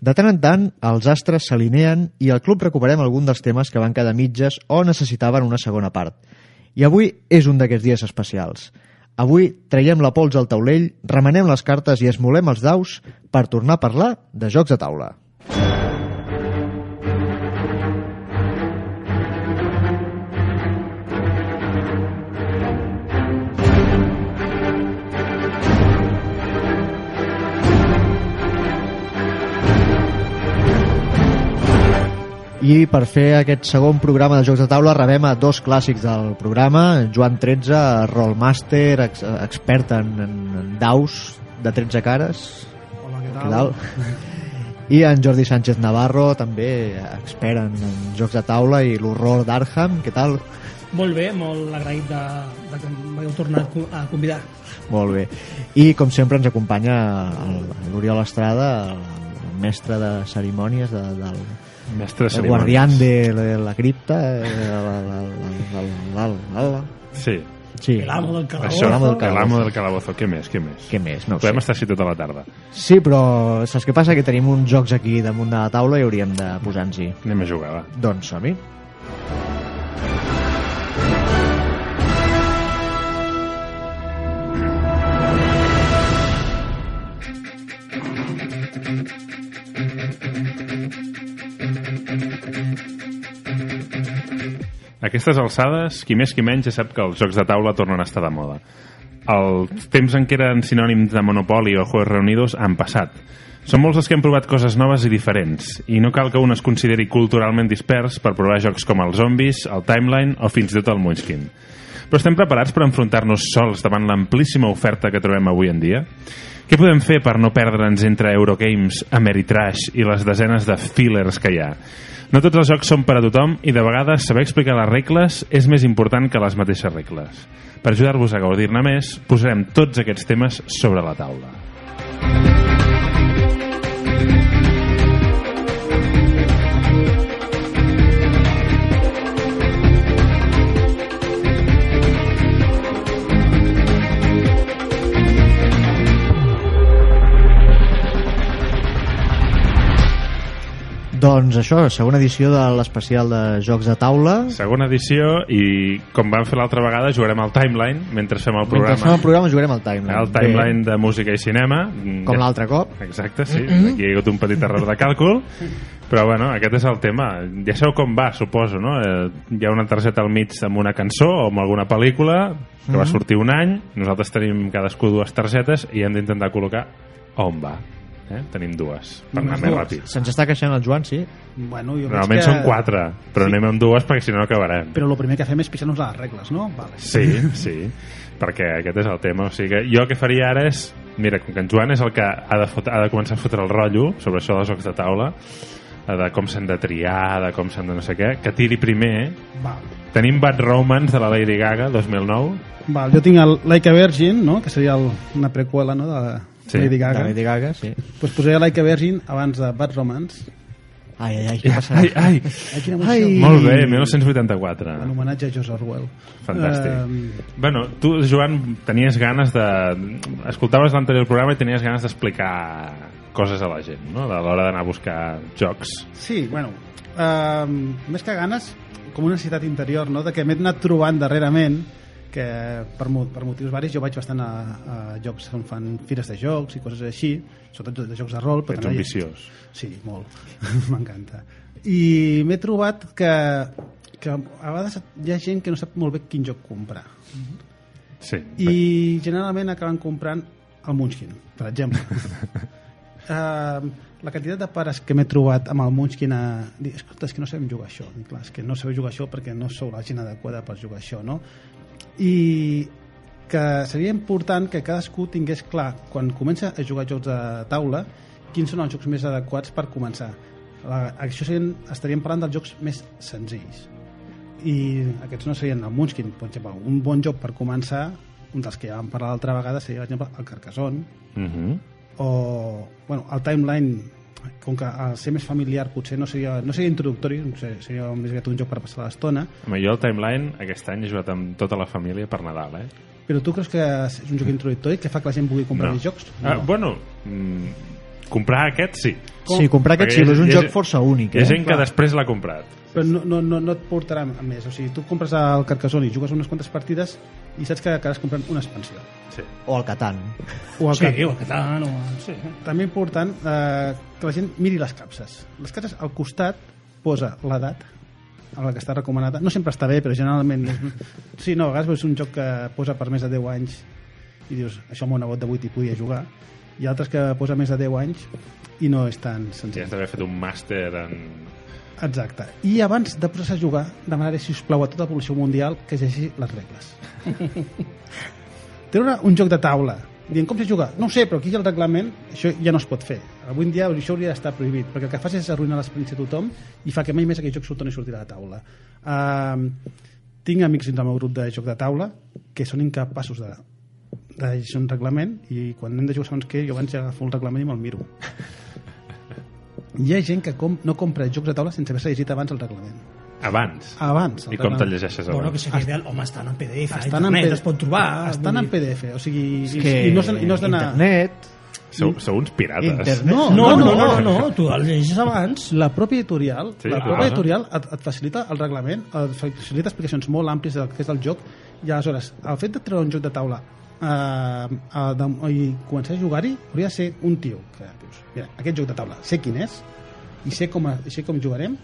De tant en tant, els astres s'alineen i al club recuperem algun dels temes que van quedar mitges o necessitaven una segona part. I avui és un d'aquests dies especials. Avui traiem la pols al taulell, remenem les cartes i esmolem els daus per tornar a parlar de jocs de taula. I per fer aquest segon programa de Jocs de Taula rebem a dos clàssics del programa, Joan 13, Rollmaster, ex expert en, en, en daus de 13 cares. Hola, què Què tal? I en Jordi Sánchez Navarro, també expert en, en jocs de taula i l'horror d'Arham. Què tal? Molt bé, molt agraït de, de que m'heu tornat a convidar. Molt bé. I com sempre ens acompanya l'Oriol Estrada, el, el mestre de cerimònies de, del Mestre de el guardián de la, la cripta. eh, el- el- Sí. Sí. El amo del calabozo. Això, l'amo del del calabozo. Què més, què més? Què més? No Podem sé. estar així tota la tarda. Sí, però saps què passa? Que tenim uns jocs aquí damunt de la taula i hauríem de posar-nos-hi. Anem a jugar, va. Doncs som-hi. A aquestes alçades, qui més qui menys ja sap que els jocs de taula tornen a estar de moda. Els temps en què eren sinònims de Monopoly o Juegos Reunidos han passat. Són molts els que han provat coses noves i diferents, i no cal que un es consideri culturalment dispers per provar jocs com el Zombies, el Timeline o fins i tot el Munchkin. Però estem preparats per enfrontar-nos sols davant l'amplíssima oferta que trobem avui en dia? Què podem fer per no perdre'ns entre Eurogames, Ameritrash i les desenes de fillers que hi ha? No tots els jocs són per a tothom i de vegades saber explicar les regles és més important que les mateixes regles. Per ajudar-vos a gaudir-ne més, posarem tots aquests temes sobre la taula. Doncs això, segona edició de l'especial de jocs de taula. Segona edició i, com vam fer l'altra vegada, jugarem al Timeline mentre fem el Mentre programa. fem el programa jugarem al timeline. El timeline de música i cinema. Bé, com l'altre cop. Exacte, sí. Aquí hi ha hagut un petit error de càlcul. Però bueno, aquest és el tema. Ja sabeu com va, suposo, no? Eh, hi ha una targeta al mig amb una cançó o amb alguna pel·lícula que va sortir un any. Nosaltres tenim cadascú dues targetes i hem d'intentar col·locar on va. Eh? Tenim dues, per anar més dues. ràpid. Se'ns està queixant el Joan, sí? Bueno, jo Normalment que... són quatre, però anem amb dues perquè si no acabarem. Però el primer que fem és pixar-nos a les regles, no? Vale. Sí, sí, perquè aquest és el tema. O sigui que jo el que faria ara és... Mira, com que en Joan és el que ha de, fotre, ha de començar a fotre el rotllo sobre això dels jocs de taula, eh, de com s'han de triar, de com s'han de no sé què, que tiri primer. Val. Tenim Bad Romance de la Lady Gaga, 2009. Val, jo tinc el Like a Virgin, no? que seria el, una preqüela no? de Sí, Lady Gaga. Lady Gaga, sí. pues posaré Like a Virgin abans de Bad Romance. Ai, ai, ai, què passa? Ai, ai, Ai, quina emoció. Ai. molt bé, 1984. En homenatge a George Orwell. Fantàstic. Eh, Bueno, tu, Joan, tenies ganes de... Escoltaves l'anterior programa i tenies ganes d'explicar coses a la gent, no? De l'hora d'anar a buscar jocs. sí, bueno, eh, més que ganes, com una necessitat interior, no? de que m'he anat trobant darrerament que per, per motius varis jo vaig bastant a, a jocs on fan fires de jocs i coses així, sobretot de jocs de rol. però Ets també hi- ambiciós. Sí, molt. M'encanta. I m'he trobat que, que a vegades hi ha gent que no sap molt bé quin joc comprar. Sí. I generalment acaben comprant el Munchkin, per exemple. uh, la quantitat de pares que m'he trobat amb el Munchkin a dir, escolta, és que no sabem jugar això. I clar, és que no sabeu jugar això perquè no sou la gent adequada per jugar això, no? I que seria important que cadascú tingués clar, quan comença a jugar jocs de taula, quins són els jocs més adequats per començar. La, això serien, estaríem parlant dels jocs més senzills i aquests no serien el Munchkin per exemple, un bon joc per començar un dels que ja vam parlar l'altra vegada seria per exemple el Carcassonne Uh -huh. o bueno, el Timeline com que al ser més familiar potser no seria, no seria introductori no sé, seria més aviat un joc per passar l'estona Home, jo el Timeline aquest any he jugat amb tota la família per Nadal, eh? però tu creus que és un joc introductori que fa que la gent vulgui comprar No. més jocs? Ah, bueno, mm, comprar aquest sí. Sí, comprar aquest sí, Perquè però és un hi ha joc força únic, Hi ha eh? gent que després l'ha comprat. però no, no, no, no et portarà a més o sigui, tu compres el Carcassonne i jugues unes quantes partides i saps que acabaràs comprant una expansió Sí. O el Catan. o el Sí, Cat- o el català, o... Sí. també important eh, que la gent miri les capses les capses al costat posa l'edat a la que està recomanada no sempre està bé però generalment és... sí, no, a vegades és un joc que posa per més de 10 anys i dius, això el meu nebot de 8 hi podia jugar i altres que posa més de 10 anys i no és tan Sí, senzill has d'haver fet un màster en... Exacte. I abans de posar-se a jugar, demanaré, si us plau, a tota la població mundial que llegeixi les regles. Treure un joc de taula dient com se juga, no sé, però aquí hi ha el reglament això ja no es pot fer. Avui en dia això hauria d'estar prohibit, perquè el que fas és arruïnar l'experiència de tothom i fa que mai més aquell joc surti i surti de la taula. Uh, tinc amics dins del meu grup de joc de taula que són incapaços de, de llegir un reglament i quan hem de jugar segons què, jo abans ja agafo el reglament i me'l miro. Hi ha gent que com, no compra jocs de taula sense haver-se llegit abans el reglament. Abans. Abans. I com te'l llegeixes Bueno, que abans? seria ideal. Home, estan en PDF, Estan en, internet, P- es pot trobar. Estan vull en PDF, o sigui, i, que i no, i no has d'anar... internet... Sou, sou uns pirates. Internet. No, No, no, no, no, no, no, tu el llegeixes abans. La pròpia editorial, Sí, la ah. pròpia editorial et, et facilita el reglament, et facilita explicacions molt àmplies del que és el joc, i aleshores, el fet de treure un joc de taula eh, eh, de, i començar a jugar-hi, hauria de ser un tio que dius, mira, aquest joc de taula, sé quin és, i sé com, i sé com jugarem,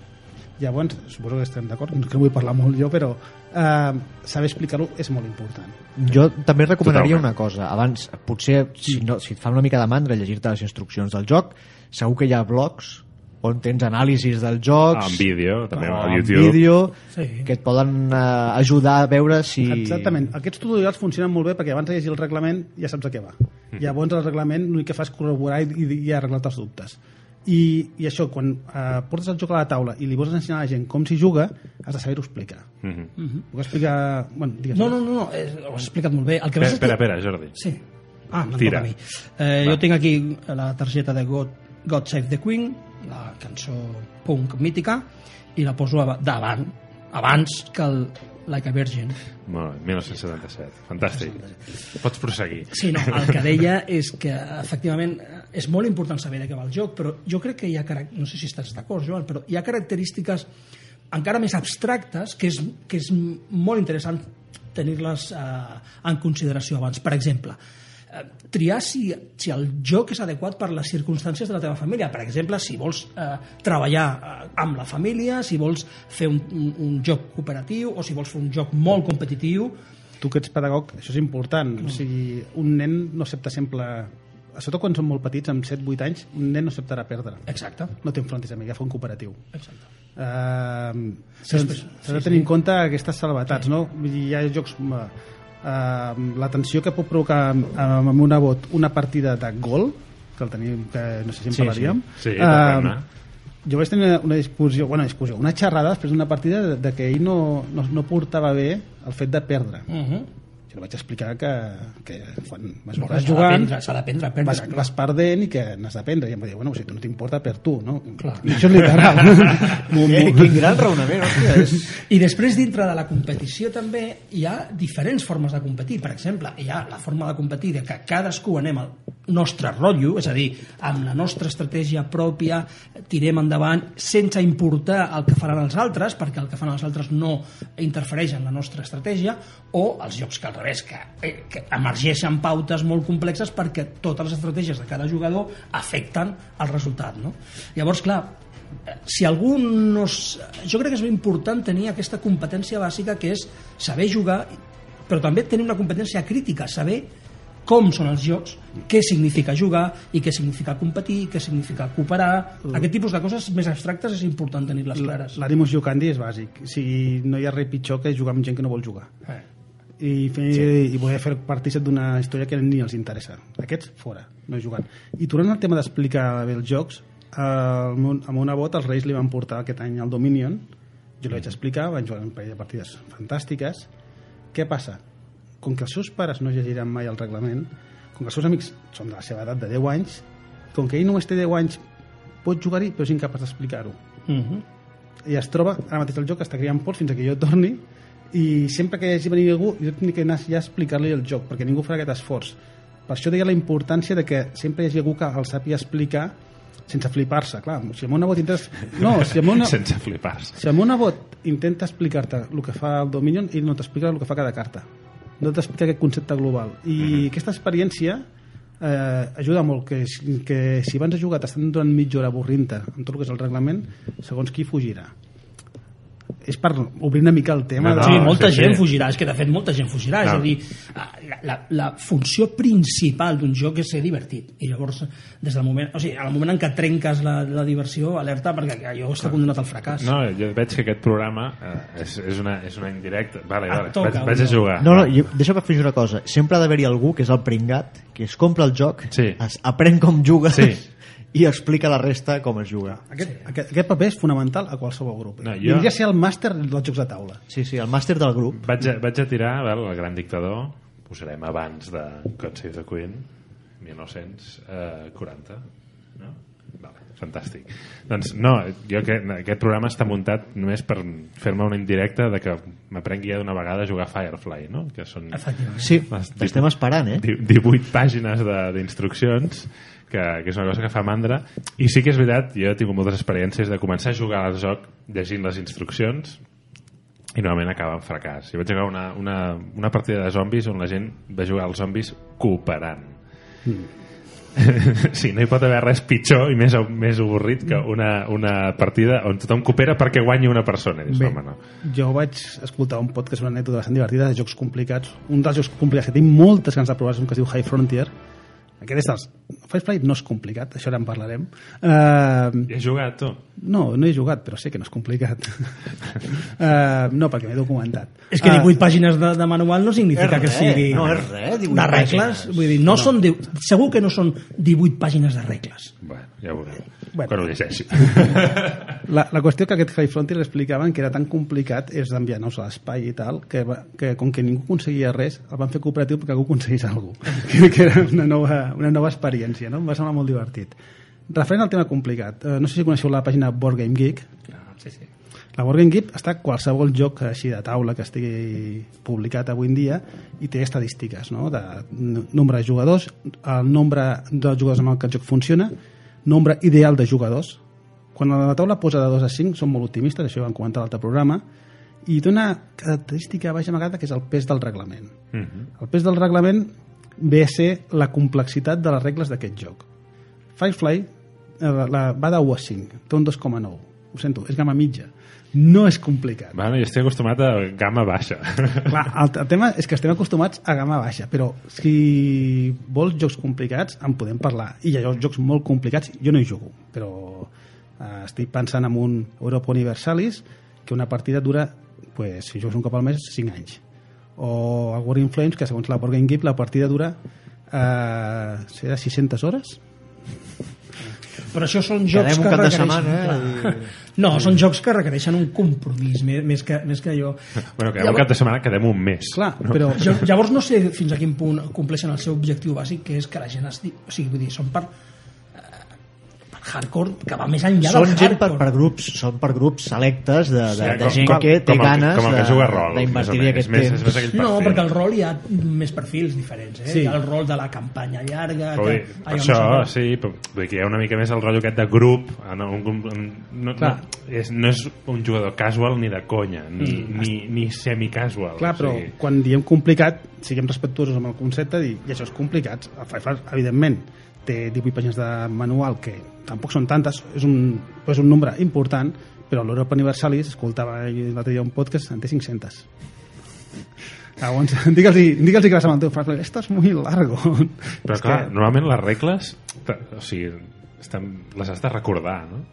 llavors, suposo que estem d'acord, no que vull parlar molt jo, però eh, saber explicar-ho és molt important. Jo també recomanaria Totalment. una cosa. Abans, potser, si, no, si et fa una mica de mandra llegir-te les instruccions del joc, segur que hi ha blogs on tens anàlisis dels jocs En vídeo, també o a en YouTube. vídeo Sí. que et poden eh, ajudar a veure si... Exactament. Aquests tutorials funcionen molt bé perquè abans de llegir el reglament ja saps a què va. Llavors el reglament l'únic que fa és corroborar i, i, i arreglar els dubtes. I, i això, quan eh, portes el joc a la taula i li vols ensenyar a la gent com s'hi juga, has de saber-ho explicar. Mhm. Puc explicar... Bueno, digues. No, no, no, no ho has explicat molt bé. El que Espera, vas espera, espera, Jordi. Sí. Ah, Tira. Eh, jo tinc aquí la targeta de God, God Save the Queen, la cançó punk mítica, i la poso ava- davant, abans que el Like a Virgin. Molt bé, 1977. Fantàstic. Pots proseguir. Sí, no, el que deia és que efectivament és molt important saber de què va el joc, però jo crec que hi ha, no sé si estàs d'acord, Joan, però hi ha característiques encara més abstractes que és, que és molt interessant tenir-les eh, en consideració abans. Per exemple, eh, triar si, si el joc és adequat per les circumstàncies de la teva família. Per exemple, si vols eh, treballar eh, amb la família, si vols fer un, un, un joc cooperatiu o si vols fer un joc molt competitiu, Tu que ets pedagog, això és important. O sigui, un nen no accepta sempre... Sobretot quan són molt petits, amb 7-8 anys, un nen no acceptarà perdre. exacte, No té enfrontis amb ell, agafa un cooperatiu. exacte. Uh, S'ha s'ha de sí, tenir sí. en compte aquestes salvetats, no? Vull dir, hi ha jocs... Uh, uh, la tensió que pot provocar amb, amb una bot una partida de gol, que el tenim, que no sé si en Sí, parlaríem. sí. Sí, eh, jo vaig tenir una discussió, bueno, discussió, una xerrada després d'una partida de, de que ell no, no, no portava bé el fet de perdre. Uh -huh. Jo vaig explicar que, que quan vas, No, vas s'ha jugant d'aprendre, s'ha d'aprendre vas, vas perdent i que n'has d'aprendre i em va dir, bueno, si tu no t'importa per tu no? Clar. I això és literal Eh, quin gran raonament, hòstia. És... I després, dintre de la competició, també hi ha diferents formes de competir. Per exemple, hi ha la forma de competir de que cadascú anem al nostre rotllo, és a dir, amb la nostra estratègia pròpia, tirem endavant sense importar el que faran els altres, perquè el que fan els altres no interfereix en la nostra estratègia, o els jocs que al revés, que, eh, que emergeixen pautes molt complexes perquè totes les estratègies de cada jugador afecten el resultat. No? Llavors, clar, si algú no... Jo crec que és molt important tenir aquesta competència bàsica que és saber jugar, però també tenir una competència crítica, saber com són els jocs, què significa jugar i què significa competir, què significa cooperar... Aquest tipus de coses més abstractes és important tenir-les clares. l'Animus Jocandi és bàsic o sigui, no hi ha res pitjor que jugar amb gent que no vol jugar Eh. i, fer, sí. i voler fer partícip d'una història que ni els interessa aquests fora, no jugant i tornant al tema d'explicar bé els jocs el meu, a meu nebot els Reis li van portar aquest any al Dominion jo li vaig explicar, van jugar un parell de partides fantàstiques què passa? Com que els seus pares no llegiran mai el reglament com que els seus amics són de la seva edat de 10 anys com que ell només té 10 anys pot jugar-hi però és incapaç d'explicar-ho Uh -huh. i es troba, ara mateix el joc està criant pols fins que jo torni i sempre que hi hagi venir algú jo tinc que anar ja a explicar-li el joc perquè ningú farà aquest esforç Per això deia la importància de que sempre hi hagi algú que el sàpiga explicar sense flipar-se, clar. Si el meu nebot intenta... No, si el meu, ne... Sense flipar-se. si el meu nebot intenta explicar-te el que fa el Dominion, ell no t'explica el que fa cada carta. No t'explica aquest concepte global. I aquesta experiència eh, ajuda molt, que, que si abans has jugat estant durant mitja hora avorrint-te amb tot el que és el reglament, segons qui fugirà. És per obrir una mica el tema No, de... sí, no, molta sí, gent sí. fugirà, és que de fet molta gent fugirà, No. és a dir, la, la, la funció principal d'un joc és ser divertit, i llavors des del moment, o sigui, al moment en què trenques la, la diversió, alerta, perquè allò està condemnat al fracàs. No, jo veig que aquest programa eh, és, és, una, és una indirecta. Vale, vale, toca, vaig, vaig a no? jugar. No, no, jo, deixa'm afegir una cosa. Sempre ha d'haver-hi algú que és el pringat, que es compra el joc, Sí. es aprèn com juga Sí. i explica la resta com es juga. Aquest, aquest, aquest paper és fonamental a qualsevol grup. No, jo- Vindria a ser el màster dels jocs de taula. Sí, sí, el màster del grup. Vaig a, vaig a tirar vel, el gran dictador, posarem abans de God Save the Queen, 1940, no? Vale, fantàstic. Doncs no, jo que aquest programa està muntat només per fer-me una indirecta de que m'aprengui ja d'una vegada a jugar Firefly, no? Que són. Sí, l'estem esperant, eh? di- 18 pàgines de- d'instruccions que, que és una cosa que fa mandra i sí que és veritat, jo he tingut moltes experiències de començar a jugar al joc llegint les instruccions i normalment acaba en fracàs. Jo vaig jugar una, una, una partida de zombis on la gent va jugar als zombis cooperant. sí, no hi pot haver res pitjor i més, més avorrit que una, una partida on tothom coopera perquè guanyi una persona. Dius, Bé, home, no. jo vaig escoltar un podcast, una anècdota bastant divertida de jocs complicats. Un dels jocs complicats que tinc moltes ganes de provar és un que es diu High Frontier. Aquest és dels... Firefly no és complicat, això ara en parlarem. Uh, has jugat, tu? no, no he jugat, però sé que no és complicat. uh, no, perquè m'he documentat. És que Ah, 18 pàgines de, de manual no significa que sigui... no és res, 18 De regles, pàgines. vull dir, no, són... Di... Segur que no són 18 pàgines de regles. Bueno, ja ho veurem. Bueno. Quan ho llegeixi. La, la qüestió que aquest High Frontier explicaven que era tan complicat és d'enviar nous a l'espai i tal, que, que com que ningú aconseguia res, el van fer cooperatiu perquè algú aconseguís alguna cosa. que, que era una nova, una nova experiència, no? Em va semblar molt divertit. Referent al tema complicat, eh, no sé si coneixeu la pàgina Board Game Geek. Sí, sí. La Board Game Geek està qualsevol joc així de taula que estigui publicat avui en dia i té estadístiques, no? de nombre de jugadors, el nombre de jugadors amb el que el joc funciona, nombre ideal de jugadors. Quan la taula posa de 2 a 5 són molt optimistes, això ho vam comentar a l'altre programa, i té una característica baixa amagada que és el pes del reglament. Mhm. El pes del reglament ve a ser la complexitat de les regles d'aquest joc. Firefly eh, la, la, va de 1 a 5, té un 2,9. Ho sento, és gamma mitja. No és complicat. Bueno, jo estic acostumat a gamma baixa. Clar, el, el tema és que estem acostumats a gamma baixa, però si vols jocs complicats en podem parlar. I hi ha jocs molt complicats, jo no hi jugo, però eh, estic pensant en un Europa Universalis que una partida dura, pues, si jugues un cop al mes, 5 anys. O el War in Flames, que segons la Board Game Geek la partida dura eh, serà 600 hores? Però això són jocs Quedem que requereixen... setmana clar. No, són jocs que requereixen un compromís, més, més, que, més que allò... bueno, que un cap de setmana quedem un mes. Clar, però... Jo, llavors no sé fins a quin punt compleixen el seu objectiu bàsic, que és que la gent es. O sigui, vull dir, són eh, per hardcore, que va més enllà Són del gent per, hardcore. per grups, són per grups selectes de, de, Sí, de com- gent com- que té com el ganes com el que de- juga rol, d'invertir aquest més- temps. és més No, perquè al rol hi ha més perfils diferents, eh? Sí. Hi ha el rol de la campanya llarga... Però, que, dir, allò això, no sé sí, però vull dir que hi ha una mica més el rotllo aquest de grup. No, un, un, no, no, és, no és un jugador casual ni de conya, ni, Mm. ni, ni semi-casual. Clar, però o sigui, quan diem complicat, siguem respectuosos amb el concepte i, i això és complicat. El Firefly, evidentment, té 18 pàgines de manual que tampoc són tantes, és un, és un nombre important, però l'Europa Universalis, escoltava l'altre dia un podcast, en té 500. Llavors, digue'ls digue'ls que vas amb el teu esto es muy largo. Però És clar, que- normalment les regles o sigui, estan, les has de recordar, no?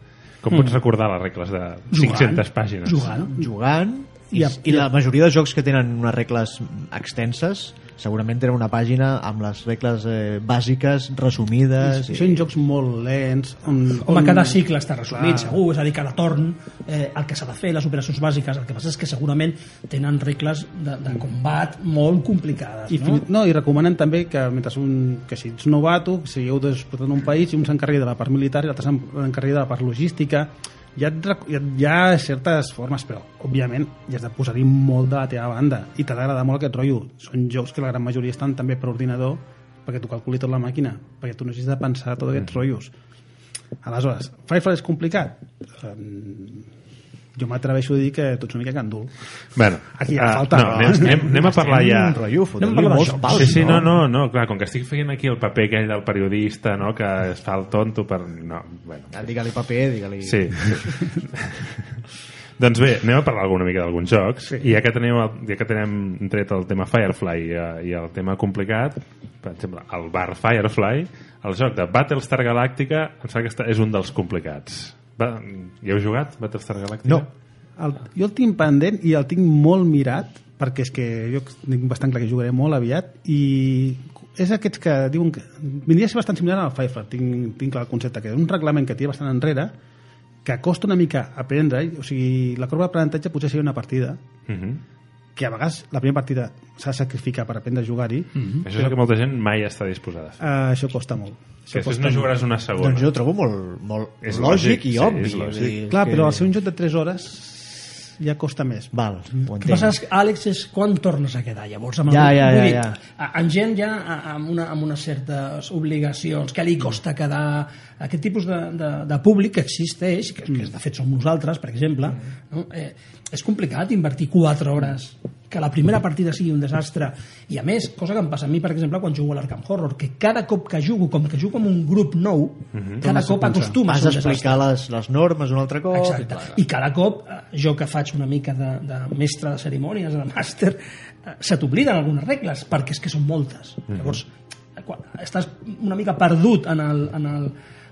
Com Mm. pots recordar les regles de Jugant. 500 pàgines? Jugant. jugant i, i la majoria de jocs que tenen unes regles extenses segurament tenen una pàgina amb les regles eh, bàsiques resumides I són jocs molt lents on, Home, on- cada cicle està resumit, Clar. segur, és a dir, cada torn, eh, el que s'ha de fer, les operacions bàsiques, el que passa és que segurament tenen regles de, de combat molt complicades, I, no? fin- no, i recomanen també que mentre un, que si ets novato, que sigueu desportant un país i un s'encarregui de la part militar i l'altre s'encarregui de la part logística hi ha, rec- hi, ha, certes formes però òbviament hi has de posar-hi molt de la teva banda i t'ha d'agradar molt aquest rotllo són jocs que la gran majoria estan també per ordinador perquè tu calculi tot la màquina, perquè tu necessites de pensar tots aquests rotllos. Aleshores, Firefly és complicat? Um, jo m'atreveixo a dir que tu ets una mica gandul. Bueno, Aquí ja ah, falta, no, no? anem, anem, anem a parlar ja... Rotllo, Anem a parlar molts pals, sí, sí, no, no, no, clar, com que estic fent aquí el paper aquell del periodista, no?, que es fa el tonto per... No, bueno, Ah, Digue-li paper, digue-li... Sí. sí. doncs bé, anem a parlar alguna mica d'alguns jocs sí. i ja que tenim, el, ja que tenim tret el tema Firefly i, i el tema complicat per exemple, el bar Firefly el joc de Battlestar Galàctica em sembla que està, és un dels complicats Va, hi heu jugat, Battlestar Galàctica? No. El, jo el tinc pendent i el tinc molt mirat perquè és que jo tinc bastant clar que jugaré molt aviat i és aquests que diuen que vindria a ser bastant similar al Firefly tinc, tinc clar el concepte que és un reglament que té bastant enrere que costa una mica aprendre o sigui, la corba d'aprenentatge potser seria una partida Uh -huh. Que a vegades la primera partida s'ha de sacrificar per aprendre a jugar-hi mm Això és el que molta gent mai està disposada a fer. uh, això costa molt Que això després costa no jugaràs una segona. Doncs jo ho trobo molt, molt És lògic, lògic, i sí, obvi. és lògic. Dir, clar, que- però al ser un joc de 3 hores ja costa més Val, ho El que entenc. que, Àlex, és quan tornes a quedar, llavors. Amb Ja, el, ja, ja, ja. a- Amb gent ja amb, una, amb unes certes obligacions, que li costa quedar... Aquest tipus de, de, de públic que existeix, que, que de fet som nosaltres, per exemple, no? eh, és complicat invertir 4 hores que la primera partida sigui un desastre i a més, cosa que em passa a mi per exemple quan jugo a l'Arkham Horror, que cada cop que jugo com que jugo amb un grup nou cada Tornes a cop pensar. acostumes Has a un desastre d'explicar les, les normes un altre cop. Exacte. I cada cop, eh, jo que faig una mica de, de mestre de cerimònies, de màster, eh, se t'obliden algunes regles, perquè és que són moltes. Llavors, eh, quan estàs una mica perdut en el, en el,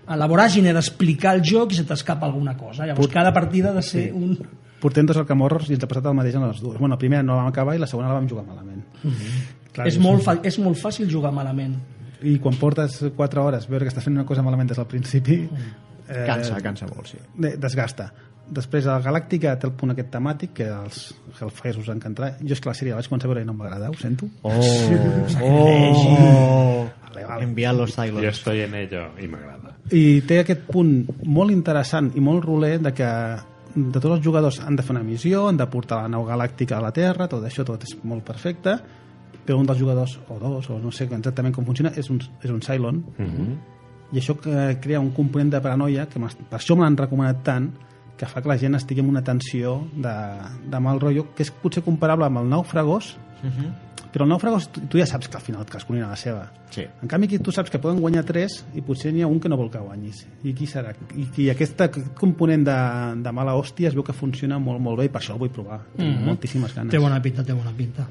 a la voràgine d'explicar el joc i se t'escapa alguna cosa. Llavors, cada partida ha de ser sí. un... portem dos Arkham Horrors i ens ha passat el mateix en les dues bueno, la primera no la vam acabar i la segona la vam jugar malament Clar, és, molt fa, és molt fàcil jugar malament. i quan portes 4 hores veure que estàs fent una cosa malament des del principi eh, Cansa, cansa molt, sí. de- desgasta després el Galàctica té el punt aquest temàtic que els Hellfires us encantarà jo és que la sèrie la vaig començar a veure i no m'agrada ho sento Oh, oh, Vale, vale. enviar los Jo Cylons. estoy en ello i m'agrada. i té aquest punt molt interessant i molt roler de que de tots els jugadors han de fer una missió, han de portar la nau galàctica a la Terra, tot això tot és molt perfecte, però un dels jugadors, o dos, o no sé exactament com funciona, és un, és un Cylon, Uh -huh. i això que crea un component de paranoia, que per això me l'han recomanat tant, que fa que la gent estigui amb una tensió de, de mal rotllo, que és potser comparable amb el Nàufragos, però el Nàufragos tu, ja saps que al final cadascú anirà a la seva. Sí. En canvi, aquí tu saps que poden guanyar 3 i potser n'hi ha un que no vol que guanyis. I qui serà? I, i aquest component de, de mala hòstia es veu que funciona molt, molt bé i per això el vull provar. Tinc Mhm. moltíssimes ganes. Té bona pinta, té bona pinta.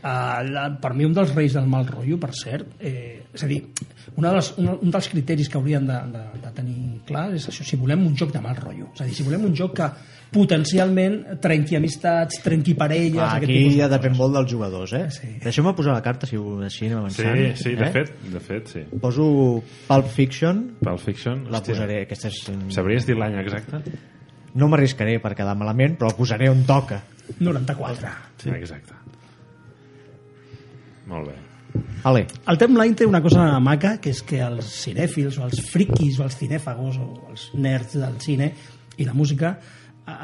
Uh, la, per mi un dels reis del mal rotllo, per cert, eh, és a dir, una de les, un, un dels criteris que hauríem de, de, de tenir clar és això, si volem un joc de mal rotllo. És a dir, si volem un joc que potencialment trenqui amistats, trenqui parelles... Ah, aquí tipus de ja depèn molt dels jugadors, eh? Sí. Deixeu-me posar la carta, si ho així anem Sí, avançant. sí, de eh? fet, de fet, sí. Poso Pulp Fiction, Pulp Fiction, la hòstia. posaré, aquesta és... Sabries dir l'any exacte? No m'arriscaré per quedar malament, però la posaré on toca. 94. Sí. Exacte. Molt bé. Ale, El timeline té una cosa maca, que és que els cinèfils, o els friquis, o els cinèfagos, o els nerds del cine i la música,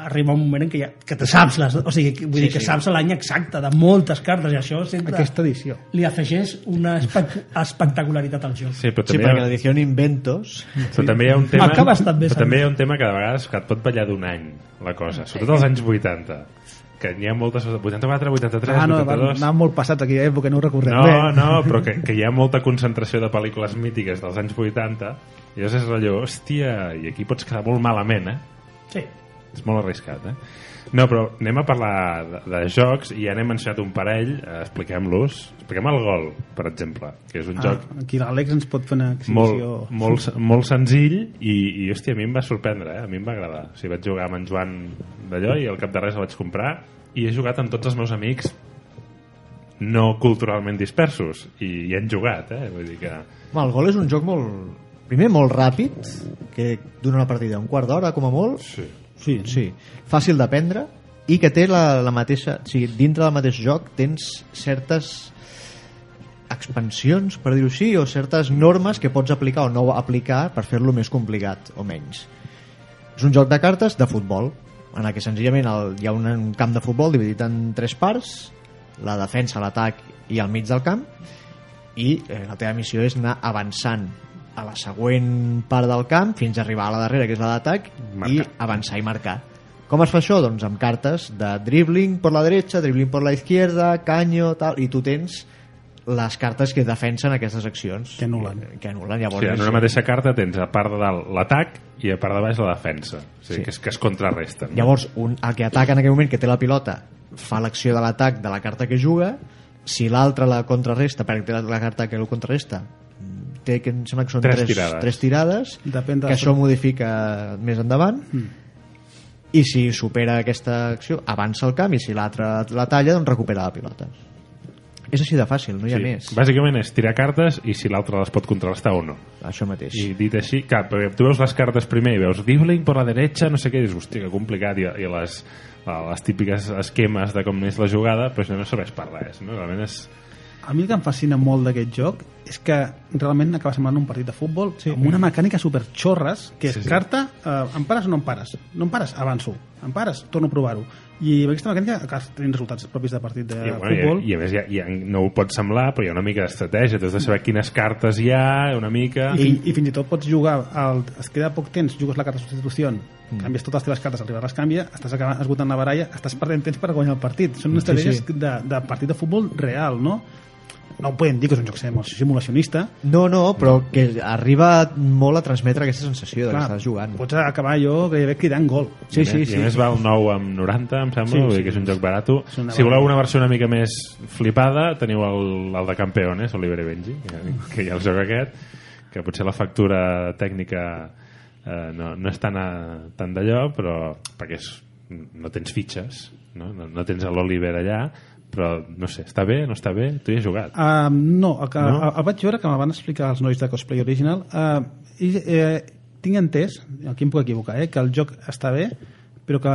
arriba un moment en què, ja, que te saps les, o sigui, que, vull Sí, dir que sí. saps l'any exacte de moltes cartes i això sempre Aquesta edició. li afegeix una espec espectacularitat al joc. Sí, però sí, també, perquè hi ha, l'edició Inventos... però també hi ha un tema... Acabes també, però també hi ha un tema que de vegades que et pot ballar d'un any, la cosa. Sobretot als anys 80. Que n'hi ha moltes... 84, 83, Ah, no, van, 82... anaven molt passats aquella època, no ho recordem No, bé. no, però que, que hi ha molta concentració de pel·lícules mítiques dels anys 80 i llavors és allò, hòstia, i aquí pots quedar molt malament, eh? Sí. És molt arriscat, eh? No, però anem a parlar de, de jocs i ja n'hem mencionat un parell, eh, expliquem-los. Expliquem el gol, per exemple, que és un Ah, joc aquí l'Àlex ens pot fer una molt, exhibició... molt, molt senzill i, i hòstia, a mi em va sorprendre, eh? a mi em va agradar. O sigui, vaig jugar amb en Joan d'allò i al cap de res el vaig comprar i he jugat amb tots els meus amics no culturalment dispersos i hi han jugat, eh? Vull dir que... Home, el gol és un joc molt... Primer, molt ràpid, que dura una partida un quart d'hora, com a molt. Sí. Sí, sí. Fàcil d'aprendre i que té la, la mateixa... O sigui, dintre del mateix joc tens certes expansions, per dir-ho així, o certes normes que pots aplicar o no aplicar per fer-lo més complicat o menys. És un joc de cartes de futbol, en el que senzillament el, hi ha un, un camp de futbol dividit en tres parts, la defensa, l'atac i el mig del camp, i eh, la teva missió és anar avançant a la següent part del camp fins a arribar a la darrera, que és la d'atac i avançar i marcar com es fa això? Doncs amb cartes de dribbling per la dreta, dribbling per la izquierda, canyo, tal, i tu tens les cartes que defensen aquestes accions. Que anulen. Que anulen, O llavors... sigui, en una mateixa carta tens a part de dalt l'atac i a part de baix la defensa. O sigui, Sí. que, es, que es contrarresten. Llavors, un, el que ataca en aquell moment, que té la pilota, fa l'acció de l'atac de la carta que juga, si l'altre la contrarresta, perquè té la, la carta que el contrarresta, té, que em sembla que són Tres tres, tirades. tres tirades, Depèn de que això modifica més endavant, i si supera aquesta acció, avança el camp, i si l'altre la talla, doncs recupera la pilota. És així de fàcil, no hi ha més. Bàsicament és tirar cartes i si l'altre les pot contrarrestar o no. Això mateix. I dit així, clar, tu veus les cartes primer i veus dribbling per la derecha, no sé què, i dius, hòstia, que complicat, i, i les, les típiques esquemes de com és la jugada, però això no serveix per res, no? Realment és... A mi el que em fascina molt d'aquest joc és que realment acaba semblant un partit de futbol sí. amb una mecànica super xorres, que és Sí, sí, carta, eh, em pares o no em pares? No em pares? Avanço. Em pares? Torno a provar-ho. I amb aquesta mecànica acabes tenint resultats propis de partit de I, bueno, futbol. i, i a més ja, ja no ho pot semblar però hi ha una mica d'estratègia has de saber quines cartes hi ha una mica I, fin- I fins i tot pots jugar, al, es queda poc temps, jugues la carta de substitució, mm. canvies totes les teves cartes, el rival les canvia, estàs acabant, esgotant la baralla, estàs perdent temps per guanyar el partit. Són unes Sí, estratègies sí. de, de partit de futbol real, no? No ho podem dir que és un joc simula- simulacionista, No, no, però que arriba molt a transmetre aquesta sensació de que estàs jugant. pots acabar allò gairebé cridant gol. Sí, I, sí, a més- sí. i a més val 9 amb 90 em sembla, Sí, sí, que és un joc una si voleu una versió una mica més flipada teniu el, el de Campeones Oliver Benji que, que hi ha el joc aquest que potser la factura tècnica eh, no, no és tan, a, tan d'allò però perquè és, no tens fitxes no, no, no tens l'Oliver allà però no sé, està bé, no està bé? Tu hi has jugat? Uh, no, el, que, No? El, el vaig veure que me'l van explicar els nois de Cosplay Original. Uh, i eh, tinc entès, aquí em puc equivocar eh, que el joc està bé però que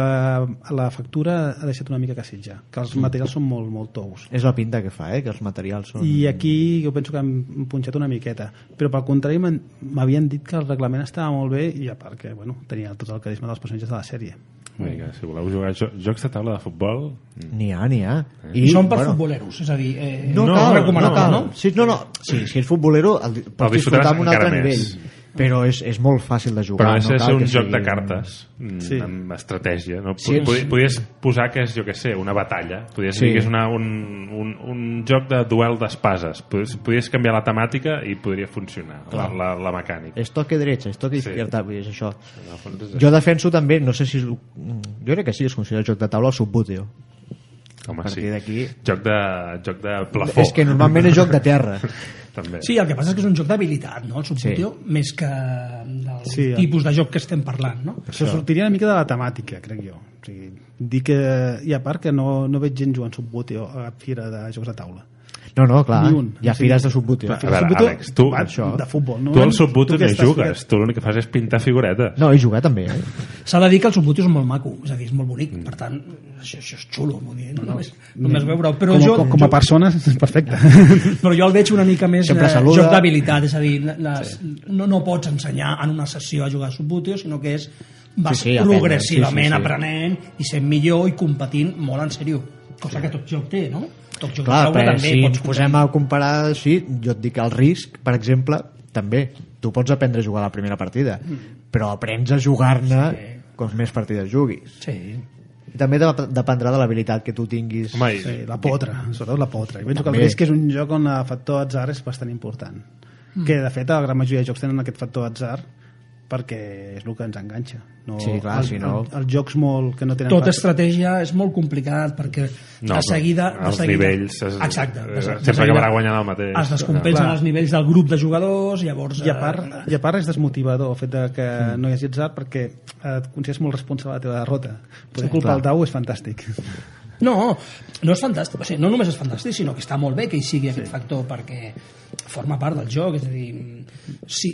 la factura ha deixat una mica que sitja que els materials són molt, molt tous És la pinta que fa, eh? que els materials són... i aquí jo penso que hem punxat una miqueta però pel contrari m'havien dit que el reglament estava molt bé i a part que bueno, tenia tot el carisma dels personatges de la sèrie que si voleu jugar jo, jocs de taula de futbol N'hi ha, n'hi ha. I són per bueno, futboleros, és a dir... Eh, No, No, cal, no, cal. no? Sí, no, no. Sí, si ets futbolero, el, di- pots El disfrutar disfrutaràs amb un altre nivell. més. Però és, és molt fàcil de jugar. Però no no és cal un que joc sigui- de cartes mm, Sí. amb estratègia. No? Sí, és- Podies posar que és, jo què sé, una batalla. Podies Sí. dir que és una, un, un, un joc de duel d'espases. Podies, podies canviar la temàtica i podria funcionar, la, la, la mecànica. És toque derecha, és toque Sí. izquierda, és això. És Jo defenso també, no sé si... és- Jo crec que sí, es considera joc de taula el subbuteo. Home, A partir sí. d'aquí... Joc de, joc de plafó. És que normalment és joc de terra. També. Sí, el que passa és que és un joc d'habilitat, no? El Submutio, sí. més que del Sí, sí, tipus de joc que estem parlant, no? Això sortiria una mica de la temàtica, crec jo. O sigui, dir que, i a part que no, no veig gent jugant Subbuteo a fira de jocs de taula. No, no, clar, Ni un. hi ha Sí. fires de subbuteo. Clar, A veure, Àlex, tu- va això. de futbol. No? Tu al que no hi jugues. Tu l'únic que fas és pintar figuretes. No, he jugat també, eh? S'ha de dir que el Submutio és molt maco, és a dir, és molt bonic, per tant, això, això és xulo, vull dir, no, només, només veure-ho. Però com, jo, com, com a jo, persones, és perfecte. però jo el veig una mica més Sempre eh, saluda. joc d'habilitat, és a dir, les, no, no pots ensenyar en una sessió a jugar a Subbutio, sinó que és vas Sí, sí, progressivament sí, sí, sí. aprenent i sent millor i competint molt en sèrio, cosa que tot joc té, no? Tot joc Clar, taula però també si pots ens posem a comparar així, jo et dic el risc, per exemple, també. Tu pots aprendre a jugar a la primera partida, però aprens a jugar-ne Sí. com més partides juguis. Sí, I també de- dependrà de l'habilitat que tu tinguis. Home, Sí, la potra, sobretot la potra. I penso que el També. risc és un joc on el factor atzar és bastant important. Mm. Que, de fet, la gran majoria de jocs tenen aquest factor atzar perquè és el que ens enganxa. No, Sí, clar, el, si no- El, els jocs molt que no tenen... Tot factor- estratègia és molt complicat perquè No, de seguida... De els seguida nivells es- exacte, de, eh, de sempre seguida acabarà guanyant el mateix. Es descompensen Clar. els nivells del grup de jugadors, llavors... I a, part, I a part és desmotivador el fet de que mm. no hi hagi atzar perquè et consideres molt responsable de la teva derrota. Poder Sí, culpar clar. el dau és fantàstic. No, no és fantàstic, o sigui, no només és fantàstic, sinó que està molt bé que hi sigui aquest factor perquè forma part del joc, és a dir, sí,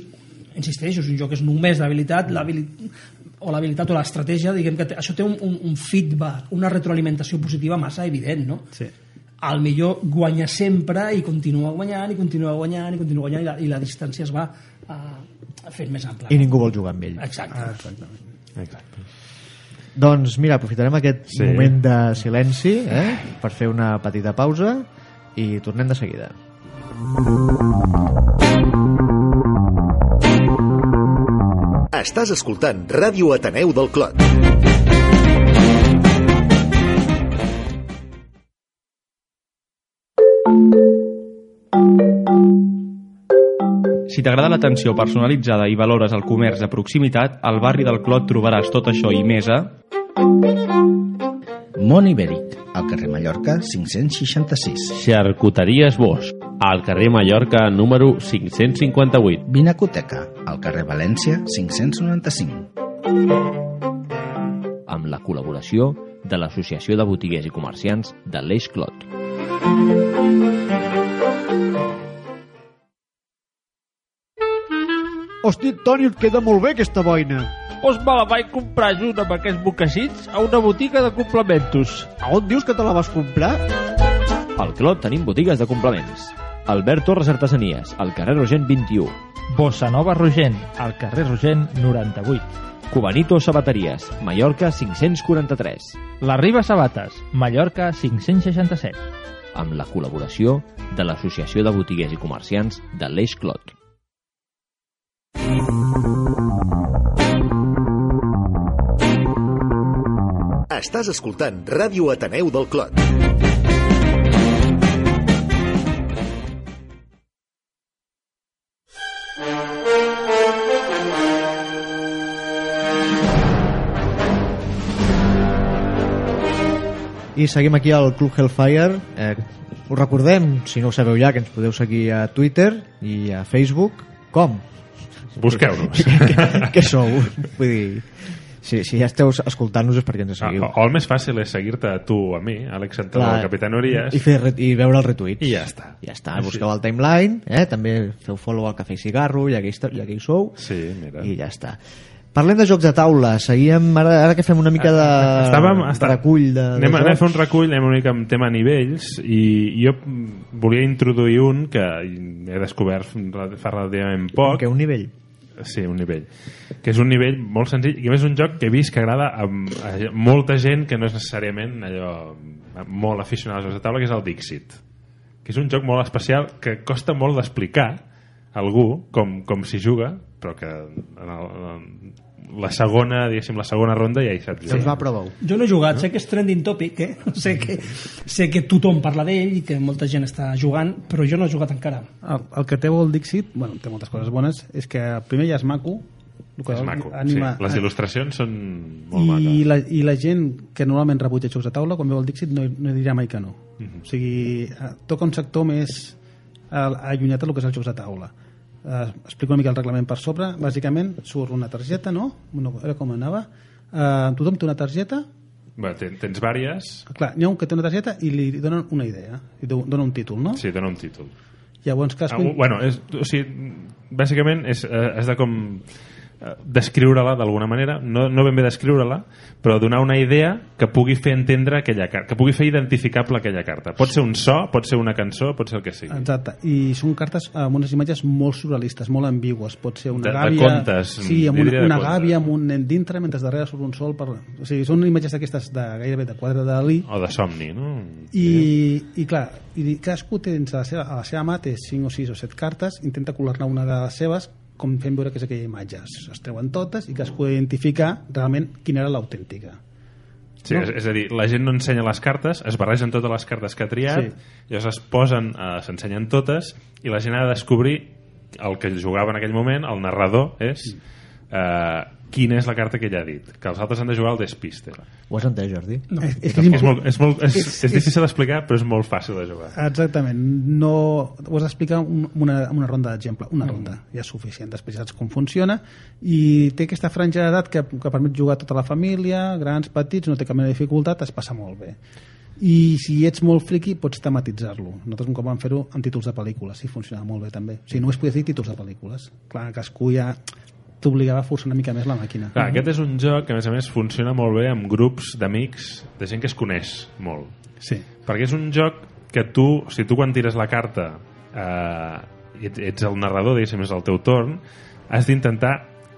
insisteixo, si un joc és només d'habilitat, l'habilitat o l'habilitat o l'estratègia, diguem que això té un, un, un feedback, una retroalimentació positiva massa evident, no? Sí. Al millor guanya sempre i continua guanyant i continua guanyant i continua guanyant i la, i la distància es va uh, fent més ampla. I ningú vol jugar amb ell. Exacte. Ah, exactament. Exacte. Doncs mira, aprofitarem aquest Sí. moment de silenci eh, per fer una petita pausa i tornem de seguida. Estàs escoltant Ràdio Ateneu del Clot. Si t'agrada l'atenció personalitzada i valores el comerç de proximitat, al barri del Clot trobaràs tot això i més a... Món Ibèric, al carrer Mallorca 566. Xarcuteries Bosch, al carrer Mallorca número 558. Vinacoteca, al carrer València 595. Amb la col·laboració de l'Associació de Botiguers i Comerciants de l'Eix Clot. Hosti, Toni, et queda molt bé aquesta boina. Doncs me la vaig comprar junt amb aquests bocassits a una botiga de complementos. A on dius que te la vas comprar? Al Clot tenim botigues de complements. Albert Torres Artesanies, al carrer Rogent 21. Bossa Nova Rogent, al carrer Rogent 98. Cubanito Sabateries, Mallorca 543. La Riba Sabates, Mallorca 567. Amb la col·laboració de l'Associació de Botiguers i Comerciants de l'Eix Clot. Estàs escoltant Ràdio Ateneu del Clot. I seguim aquí al Club Hellfire. Eh, us recordem, si no ho sabeu ja, que ens podeu seguir a Twitter i a Facebook. Com? Busqueu-nos. Què sou? Vull dir, si, si ja esteu escoltant-nos és perquè ens Ah, seguiu. o el més fàcil és seguir-te a tu o a mi, Àlex Santana, Clar, el Capitán Urias, I, fer, I veure els retuits. i ja està. Ja està, busqueu el timeline, eh? també feu follow al Cafè i Cigarro, ja que, hi, està- ja que hi sou, Sí, mira. i ja està. Parlem de jocs de taula, seguíem, ara, ara que fem una mica de Estàvem, està... recull de, de anem, a- anem a fer un recull, anem una mica amb tema nivells i jo volia introduir un que he descobert fa relativament poc Que un nivell. Sí, un nivell. Que és un nivell molt senzill i a més és un joc que he vist que agrada a, a molta gent que no és necessàriament allò molt aficionada als jocs de taula, que és el Dixit. Que és un joc molt especial que costa molt d'explicar a algú com, com s'hi juga, però que en, el, en la segona, diguéssim, la segona ronda ja hi saps Doncs va, proveu. Jo no he jugat, sé que és trending topic, eh? sé, que, sé que tothom parla d'ell i que molta gent està jugant, però jo no he jugat encara. El, el que té el Dixit, bueno, té moltes coses bones, és que primer ja és maco, el que És maco, anima, sí. Les il·lustracions són molt i maques. la, i la gent que normalment rebutja jocs de taula quan veu el Dixit no, no dirà mai que no Mhm. o sigui, eh, toca un sector més allunyat del que és els jocs de taula eh, explico una mica el reglament per sobre bàsicament surt una targeta no? Una, era com anava eh, tothom té una targeta Bé, ten, tens vàries... clar, n'hi ha un que té una targeta i li donen una idea i do- dona un títol no? Sí, dona un títol. llavors Ah, cadascun bueno, és, o sigui, bàsicament és, eh, has de com descriure-la d'alguna manera, no, no ben bé descriure-la, però donar una idea que pugui fer entendre aquella carta, que pugui fer identificable aquella carta. Pot ser un so, pot ser una cançó, pot ser el que sigui. Exacte, i són cartes amb unes imatges molt surrealistes, molt ambigües. Pot ser una De- de gàbia... contes, sí, amb una, de una gàbia amb un nen dintre mentre darrere surt un sol. Per... O sigui, són imatges d'aquestes de, gairebé de quadre de Dalí O de somni, no? i, i clar, i cadascú té dins de la seva, a la seva mà té 5 o 6 o 7 cartes, intenta colar-ne una de les seves com fent veure que és aquella imatge. Es, es treuen totes i cadascú ha d'identificar realment quina era l'autèntica. Sí, és, és a dir, la gent no ensenya les cartes, es barregen totes les cartes que ha triat, Sí. llavors es posen, eh, s'ensenyen totes, i la gent ha de descobrir el que jugava en aquell moment, el narrador, és eh, quina és la carta que ella ha dit. Que els altres han de jugar al despiste. Ho has entès, Jordi? No. És, és, És, és, molt, és, molt, és, És- és difícil d'explicar, però és molt fàcil de jugar. Exactament, no ho has d'explicar un, una, una ronda d'exemple, una ronda, ja és suficient, després saps com funciona i té aquesta franja d'edat que, que permet jugar a tota la família, grans, petits, no té cap mena de dificultat, es passa molt bé. I si ets molt friqui pots tematitzar-lo. Nosaltres un cop vam fer-ho amb títols de pel·lícules i funcionava molt bé també. O sigui, només podies dir títols de pel·lícules. Clar, cadascú ja t'obligava a forçar una mica més la màquina. Clar, aquest és un joc que, a més a més, funciona molt bé amb grups d'amics, de gent que es coneix molt. Sí. Perquè és un joc que tu, si tu quan tires la carta eh, ets, ets el narrador, diguéssim, és el teu torn, has d'intentar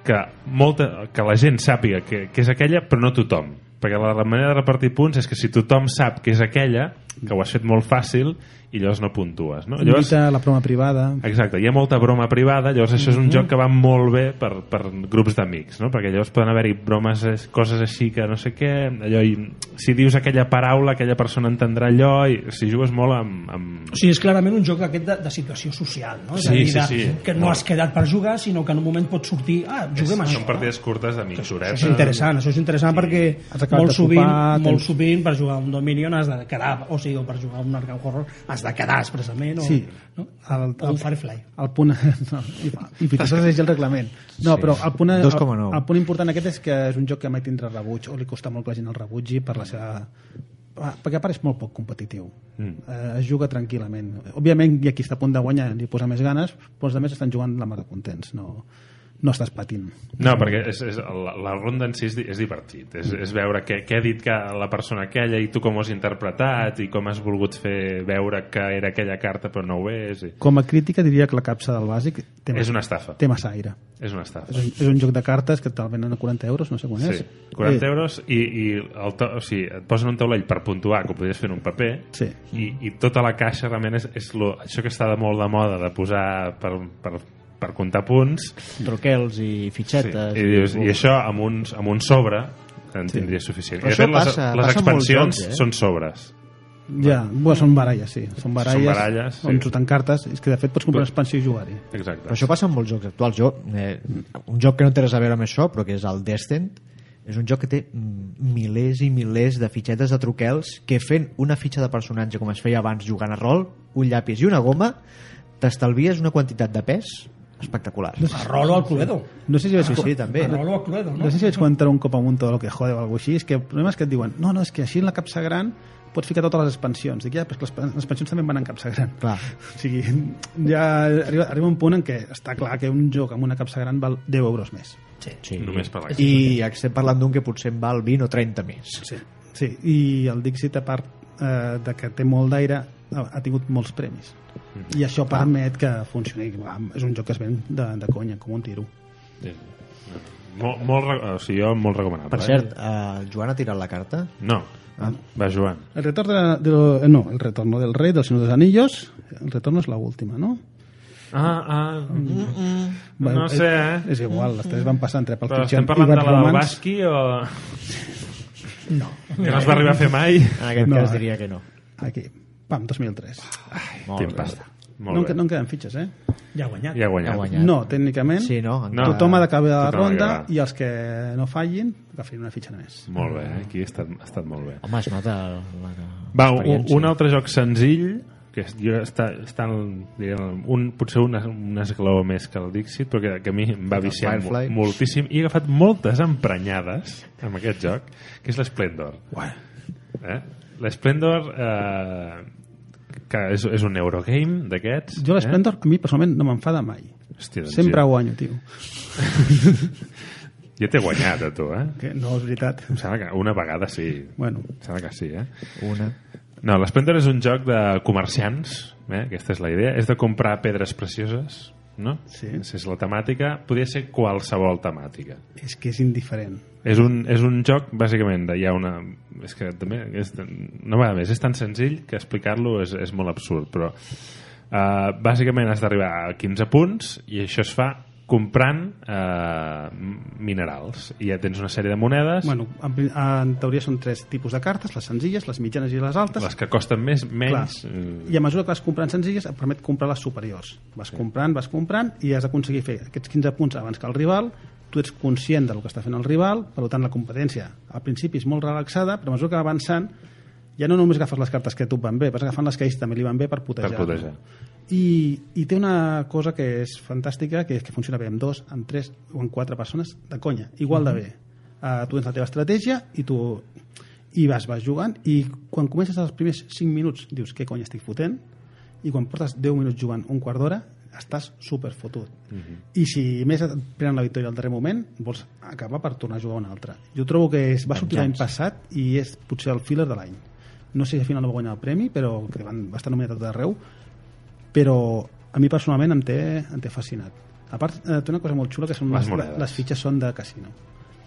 que, molta, que la gent sàpiga que, que és aquella, però no tothom. Perquè la, la manera de repartir punts és que si tothom sap que és aquella, que ho has fet molt fàcil, i llavors no puntues. No? Llavors, Invita la proma privada. Exacte, hi ha molta broma privada, llavors això és un Mhm. joc que va molt bé per, per grups d'amics, no? perquè llavors poden haver-hi bromes, eh, coses així que no sé què, allò, i, si dius aquella paraula, aquella persona entendrà allò, i si jugues molt amb... amb... O sigui, és clarament un joc d'aquest de, de situació social, no? És a Sí, dir, sí, sí. que no Molt. has quedat per jugar, sinó que en un moment pots sortir, ah, juguem Són això. partides curtes de mitja horeta. Això és interessant, això és interessant Sí. perquè molt sovint, sopar, molt tens- sovint per jugar un Dominion has de quedar, o sigui, o per jugar un Arkham Horror has de quedar expressament, o, Sí. no? El, o un Firefly. el punt... No, i, i fins i tot llegir el reglament. No, Sí. però el punt, el, 2,9. el punt important aquest és que és un joc que mai tindrà rebuig o li costa molt que la gent el rebutgi per la seva perquè a part és molt poc competitiu Mm. eh, es juga tranquil·lament òbviament hi ha qui està a punt de guanyar li posa més ganes però els altres estan jugant la mar de contents no, no estàs patint No, perquè és, és, la, la ronda en si és, és divertit. És, és veure què, què ha dit que la persona aquella i tu com ho has interpretat i com has volgut fer veure que era aquella carta però no ho és. I... com a crítica diria que la capsa del bàsic té, És una estafa. té massa aire És una estafa. és un, és un joc de cartes que te'l venen a 40 euros no sé quan Sí, és 40 Eh, euros i, i el to, o sigui, et posen un taulell per puntuar que ho podries fer en un paper Sí. i, i tota la caixa realment és, és lo, això que està de molt de moda de posar per, per, per comptar punts Truquels i fitxetes. i, dius, i això amb un, amb un sobre en tindria suficient. Però I de fet, això les, passa- les passa expansions jocs, eh? són sobres. Ja, bueno, són baralles, sí. Són baralles, Són baralles, sí. on surten cartes. És que, de fet, pots comprar expansió i jugar-hi. Exacte. Però això passa en molts jocs actuals. Jo, eh, un joc que no té res a veure amb això, però que és el Descent, és un joc que té mm, milers i milers de fitxetes de truquels que fent una fitxa de personatge com es feia abans jugant a rol, un llapis i una goma, t'estalvies una quantitat de pes espectacular. A Rolo al Cluedo. No sé si vaig, Sí, sí, també. A Rolo al Cluedo, no? no sé si vaig comentar un cop amunt tot el que jode o alguna així, és que el problema és que et diuen no, no, és que així en la capsa gran pots ficar totes les expansions. Dic, ja, però és que les, les expansions també van en capsa gran. Clar. O sigui, ja arriba, arriba un punt en què està clar que un joc amb una capsa gran val 10 euros més. Sí. Sí. Només per la I estem parlant d'un que potser en val 20 o 30 més. Sí. sí. I el Dixit, a part eh, de que té molt d'aire, ha, ha tingut molts premis. I això permet que funcioni. És un joc que es ven de, de conya, com un tiro. Sí. Molt, molt, o sigui, jo molt recomanable. Per cert, eh, Joan ha tirat la carta? Eh? No. Ah. Va, Joan. El retorno de, de- no, el retorno del rey, del Señor de los Anillos. El retorno es la última, ¿no? Ah, ah, Bueno, no sé, eh? És, és igual, les tres van passar entre Pulp Però Fiction estem parlant i de Bad la del. Basqui o... No. Que no es va arribar a fer mai? En aquest No, cas eh. diria que no. Aquí, pam, 2003. Molt Tinc bé. pasta. Molt No, bé. no en queden fitxes, eh? Ja ha guanyat. Ja ha guanyat. Ha guanyat. No, tècnicament. Sí, no? No. Tothom ha d'acabar la ronda i els que no fallin agafin una fitxa només. Molt bé, eh? aquí ha estat, ha estat molt bé. Home, es nota la Va, un, un altre joc senzill que jo està, està en, diguem, un, potser un, un esglaó més que el Dixit però que, que a mi em va viciar moltíssim i he agafat moltes emprenyades amb aquest joc que és l'Splendor eh? l'Splendor eh, que és, és un Eurogame d'aquests Jo l'Splendor, a mi personalment, no m'enfada mai. eh? Hòstia, doncs Sempre jo, guanyo, tio. jo t'he guanyat a tu eh? Que no, és veritat. em sembla que una vegada sí Bueno, em sembla que sí eh? Una. No, l'Splendor és un joc de comerciants, eh? aquesta és la idea, és de comprar pedres precioses, no? Sí. Aquesta és la temàtica, podria ser qualsevol temàtica. és que és indiferent. És un, és un joc, bàsicament, hi ha una... És que també, és, una vegada més, és tan senzill que explicar-lo és, és molt absurd, però uh, bàsicament has d'arribar a 15 punts i això es fa comprant eh, minerals i ja tens una sèrie de monedes Bueno, en, en teoria són tres tipus de cartes, les senzilles, les mitjanes i les altes. les que costen més, Clar. menys mm, I a mesura que vas comprant senzilles et permet comprar les superiors. Vas comprant, vas comprant i has d'aconseguir fer aquests 15 punts abans que el rival, tu ets conscient del que està fent el rival, per tant la competència al principi és molt relaxada, però a mesura que va avançant ja no només agafes les cartes que a tu van bé, vas agafant les que a ells també li van bé per putejar. per putejar. I, I té una cosa que és fantàstica, que és que funciona bé amb dos, amb tres o amb quatre persones de conya, igual de bé. Uh, tu tens la teva estratègia i tu i vas, vas jugant i quan comences els primers 5 minuts dius què cony estic fotent i quan portes 10 minuts jugant un quart d'hora estàs super fotut i si més et prenen la victòria al darrer moment vols acabar per tornar a jugar un altre. Jo trobo que es va sortir l'any passat i és potser el filler de l'any. No sé si al final no va guanyar el premi però que van, va estar nominat a tot arreu però a mi personalment em té, em té fascinat. A part, eh, té una cosa molt xula que són Les les, monedes. les fitxes són de casino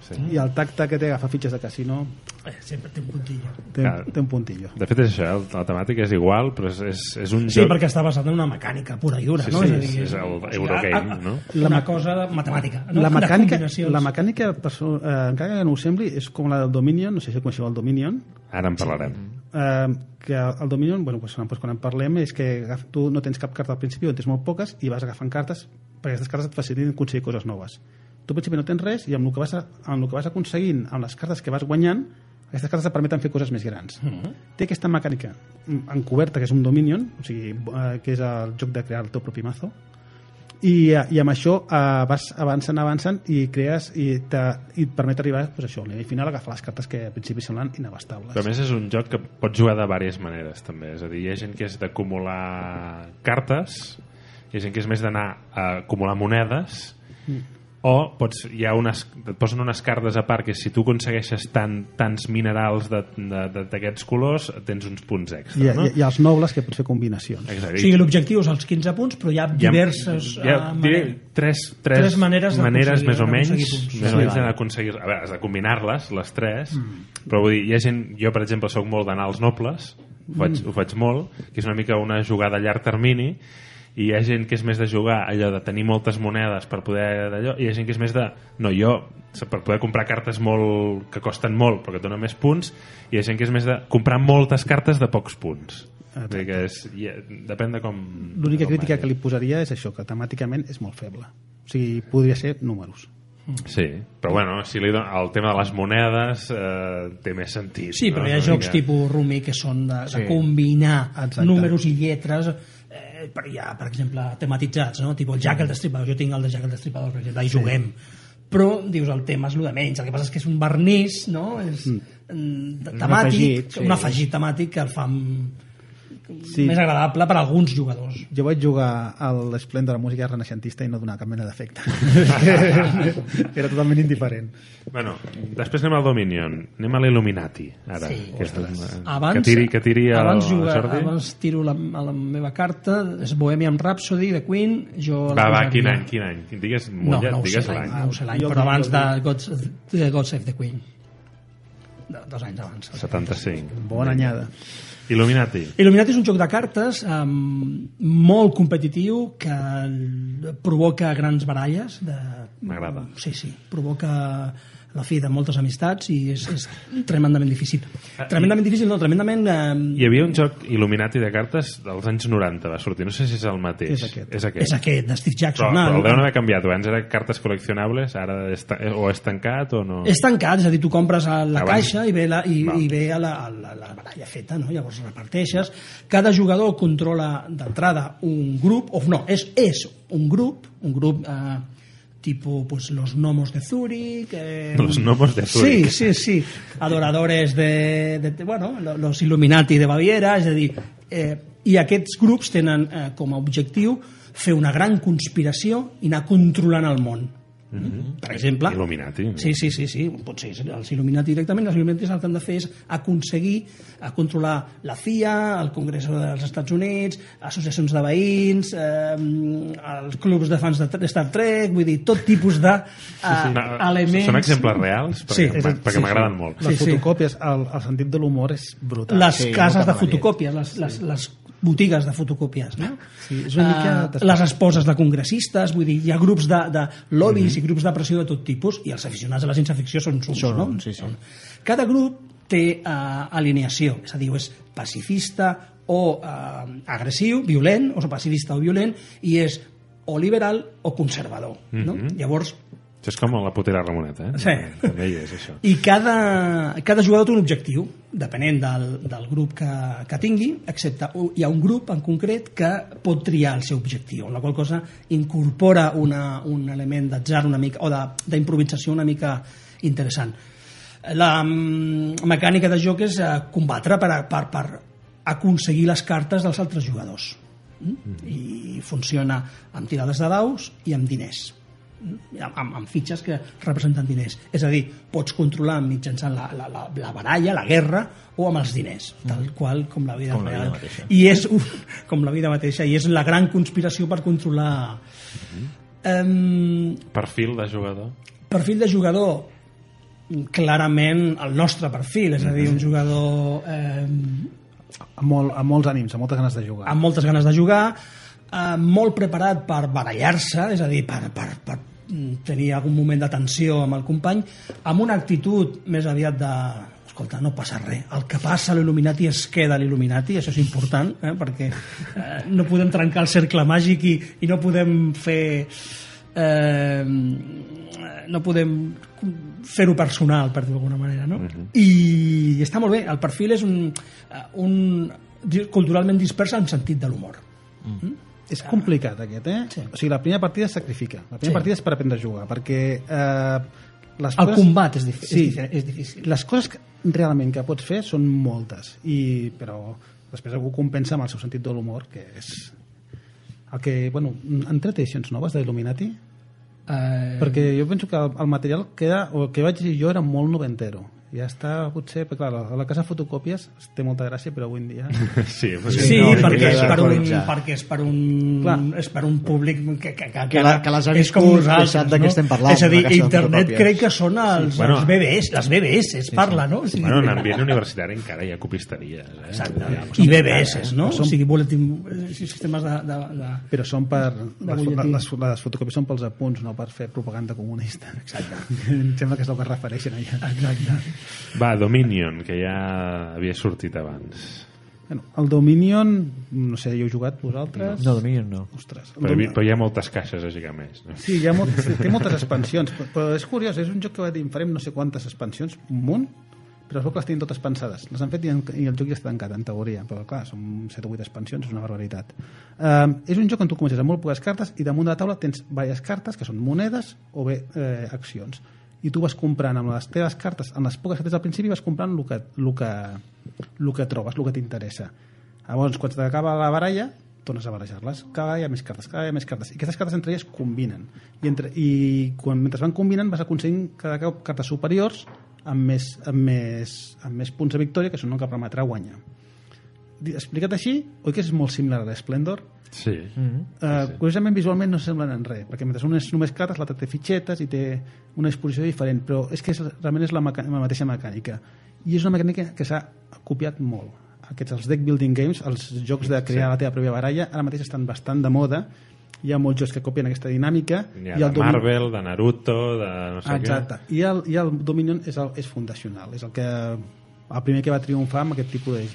Sí. I el tacte que té agafar fitxes de casino Eh, sempre té un puntillo. té, Clar. té un puntillo. De fet és això, la temàtica és igual, però és, és, és un Sí, joc... perquè està basat en una mecànica pura i dura, Sí, no? sí, és, dir, és el o sigui, Eurogame, no? Una cosa matemàtica. No? La mecànica, la mecànica perso- eh, encara que no ho sembli, és com la del Dominion, no sé si coneixeu el Dominion, Ara en parlarem. eh, que el Dominion, bueno, doncs, doncs quan en parlem és que tu no tens cap carta al principi, en tens molt poques i vas agafant cartes perquè aquestes cartes et faciliten aconseguir coses noves. Tu principi no tens res i amb el que vas, a, amb el que vas aconseguint, amb les cartes que vas guanyant, aquestes cartes et permeten fer coses més grans. Té aquesta mecànica mm, encoberta, que és un Dominion, o sigui, eh, que és el joc de crear el teu propi mazo, i, eh, i amb això eh, vas avançant, avançant i crees i, te, i et permet arribar pues, això, al nivell final agafar les cartes que al principi semblen inabastables Però a més és un joc que pots jugar de diverses maneres també, és a dir, hi ha gent que és d'acumular cartes hi ha gent que és més d'anar a acumular monedes o pots, hi ha unes, et posen unes cartes a part que si tu aconsegueixes tant, tants minerals de- de- de- d'aquests colors tens uns punts extra i, no? i, i els nobles que pots fer combinacions Exacte. O sigui, l'objectiu és els 15 punts, però hi ha Hi ha- diverses... hi ha, eh, diré, maneres. tres, tres, Tres maneres d'aconseguir- més o menys punts. més o Sí, menys vale. d'aconseguir a veure, has de combinar-les, les tres però vull dir, hi ha gent, jo per exemple sóc molt d'anar als nobles ho faig, ho faig molt que és una mica una jugada a llarg termini i hi ha gent que és més de jugar allò de tenir moltes monedes per poder d'allò i hi ha gent que és més de, no jo per poder comprar cartes molt que costen molt però que et donen més punts i hi ha gent que és més de comprar moltes cartes de pocs punts Vull dir que és, hi ha, depèn de com l'única de crítica vagi. que li posaria és això, que temàticament és molt feble o sigui, podria ser números Sí, però bueno, si li don... el tema de les monedes eh, té més sentit. Sí, però no? hi ha jocs mica. tipus Rumi que són de, de Sí. combinar Exacte. números i lletres eh, hi ha, per exemple, tematitzats, no? Tipo el Jack el Destripador, jo tinc el de Jack el Destripador, per exemple, i juguem. Però, dius, el tema és el de menys. El que passa és que és un vernís, no? És mm. temàtic, afegit, sí. un afegit temàtic que el fa mm, Sí. més agradable per a alguns jugadors. jo vaig jugar a l'Esplendor de la música renaixentista i no donava cap mena d'efecte era totalment indiferent Bueno, després anem al Dominion, anem a l'Illuminati, ara. Sí. que, és, Abans, que tiri, que tiri el, abans, jugar, Jordi. abans tiro la, a la meva carta, és Bohemian Rhapsody de Queen, jo Va, va, quin any, quin any? Digues, No, mullat, no ho sé digues l'any, no ho sé l'any, però el- abans de el- God, de God Save the Queen. Dos anys abans. 75. bona anyada Illuminati. Illuminati és un joc de cartes um, molt competitiu que provoca grans baralles. De... M'agrada. Sí, sí, provoca la fi de moltes amistats i és, és tremendament difícil. Tremendament difícil, no, tremendament... Um, Hi havia un joc Illuminati de cartes dels anys 90, va sortir. No sé si és el mateix. És aquest. És aquest. és aquest, de Steve Però, Jackson. però el no, deuen haver canviat. Abans era cartes col·leccionables, ara és, ta- o és tancat o no? És tancat, és a dir, tu compres a la Abans. caixa i ve la, i, Val. i ve a la, a la, la baralla feta, no? llavors reparteixes. Cada jugador controla d'entrada un grup, o no, és, és un grup, un grup eh, tipo pues, los gnomos de Zurich. Eh, Los gnomos de Zúrich. Sí, sí, sí. Adoradores de, de, de bueno, lo- los Illuminati de Baviera, és a dir, eh, i aquests grups tenen eh, com a objectiu fer una gran conspiració i anar controlant el món. Per exemple, Illuminati. Sí, sí, sí, sí. Potser és els Illuminati directament. Els Illuminati el que han de fer és aconseguir a controlar la CIA, el Congrés dels Estats Units, associacions de veïns, eh, els clubs de fans de de Star Trek, vull dir, tot tipus de eh, No, elements... Són exemples reals? Perquè, Sí. perquè m'agraden molt. les Sí, sí. fotocòpies, el, el sentit de l'humor és brutal les Sí, cases de fotocòpies, les, les, les botigues de fotocòpies, no? Sí, és una mica Eh, les esposes de congressistes, vull dir, hi ha grups de, de lobbies i grups de pressió de tot tipus i els aficionats a la ciència ficció són uns, Són no? sí, sí. Són. Cada grup té uh, alineació, és a dir, és pacifista o uh, agressiu, violent, o pacifista o violent, i és o liberal o conservador. no? Llavors, Això és com la putera Ramoneta, eh? Sí. També hi és, això. i cada, cada jugador té un objectiu, depenent del, del grup que, que tingui, excepte hi ha un grup en concret que pot triar el seu objectiu, la qual cosa incorpora una, un element d'atzar una mica, o d'improvisació una mica interessant. La mm, mecànica de joc és eh, combatre per, per, per aconseguir les cartes dels altres jugadors. Mm? I funciona amb tirades de daus i amb diners amb, amb, amb fitxes que representen diners. És a dir, pots controlar mitjançant la, la, la, la baralla, la guerra, o amb els diners, tal qual com la vida Com la vida real. mateixa. I és un, com la vida mateixa, i és la gran conspiració per controlar... Um, Perfil de jugador. perfil de jugador clarament el nostre perfil, és a dir, un jugador eh, Amb, molt, amb molts ànims, amb moltes ganes de jugar. amb moltes ganes de jugar, eh, molt preparat per barallar-se, és a dir, per, per, per mm, tenir algun moment de tensió amb el company, amb una actitud més aviat de escolta, no passa res, el que passa a l'Illuminati es queda a l'Illuminati, això és important, eh, perquè eh, no podem trencar el cercle màgic i, i no podem fer eh, no podem fer-ho personal, per dir-ho d'alguna manera, no? I està molt bé, el perfil és un, eh, un culturalment dispers en sentit de l'humor. És complicat aquest, eh? Sí. O sigui, la primera partida es sacrifica. La primera Sí. partida és per aprendre a jugar, perquè eh, les El combat és, dif Sí. és, difícil. les coses que realment que pots fer són moltes, i, però després algú compensa amb el seu sentit de l'humor, que és el que, bueno, han tret edicions noves d'Illuminati? Eh, Perquè jo penso que el, el material queda, o el que vaig dir jo era molt noventero. Ja està, potser, perquè clar, la, la casa de fotocòpies té molta gràcia, però avui en dia... Sí, pues, Sí, no, perquè, és per un, perquè és per un, Clar. és per un públic que, que, que, Que la- que les ha és com viscut, que sap de què estem parlant, És a dir, de internet crec que són els, Bueno. els BBS, les BBS, es parla, no? O sigui, Bueno, en ambient universitari encara hi ha copisteries. Eh? Exacte. I BBS, no? Som- O sigui, bulletin, eh, sistemes de... de, de... Però són per... Les, butlletí. les, les fotocòpies són pels apunts, no per fer propaganda comunista. Exacte. em sembla que és el que es refereixen allà. Exacte. Va, Dominion, que ja havia sortit abans. Bueno, el Dominion, no sé, hi heu jugat vosaltres? No, Dominion no. Ostres. el Però, Domi- però hi ha moltes caixes a Gigamés. No? Sí, hi ha molt, té moltes expansions, però, però és curiós, és un joc que va dir, farem no sé quantes expansions, un munt, però es veu que les tenen totes pensades. Les han fet i, i el joc ja està tancat, en teoria, però clar, són 7 o 8 expansions, és una barbaritat. Uh, és un joc on tu comences amb molt poques cartes i damunt de la taula tens diverses cartes que són monedes o bé eh, accions. I tu vas comprant amb les teves cartes, amb les poques que tens al principi, vas comprant el que, el que, el que trobes, el que t'interessa. Llavors, quan t'acaba la baralla, tornes a barrejar-les. Cada ha més cartes, cada ha més cartes. I aquestes cartes entre elles combinen. I, entre, i quan, mentre van combinant vas aconseguint cada cop cartes superiors amb més, amb més, amb més punts de victòria, que són el que permetrà guanyar. Explicat així, oi que és molt similar a l'Splendor? Sí. Uh, curiosament visualment no semblen en res perquè mentre un és només cartes l'altre té fitxetes i té una disposició diferent però és que és, realment és la, la mateixa mecànica. I és una mecànica que s'ha copiat molt. Aquests els deck building games els jocs de crear la teva pròpia baralla ara mateix estan bastant de moda. Hi ha molts jocs que copien aquesta dinàmica. Hi ha i de el Domin- Marvel, de Naruto, de no sé Exacte. I el, i el Dominion és, el, és fundacional és el que el primer que va triomfar amb aquest tipus de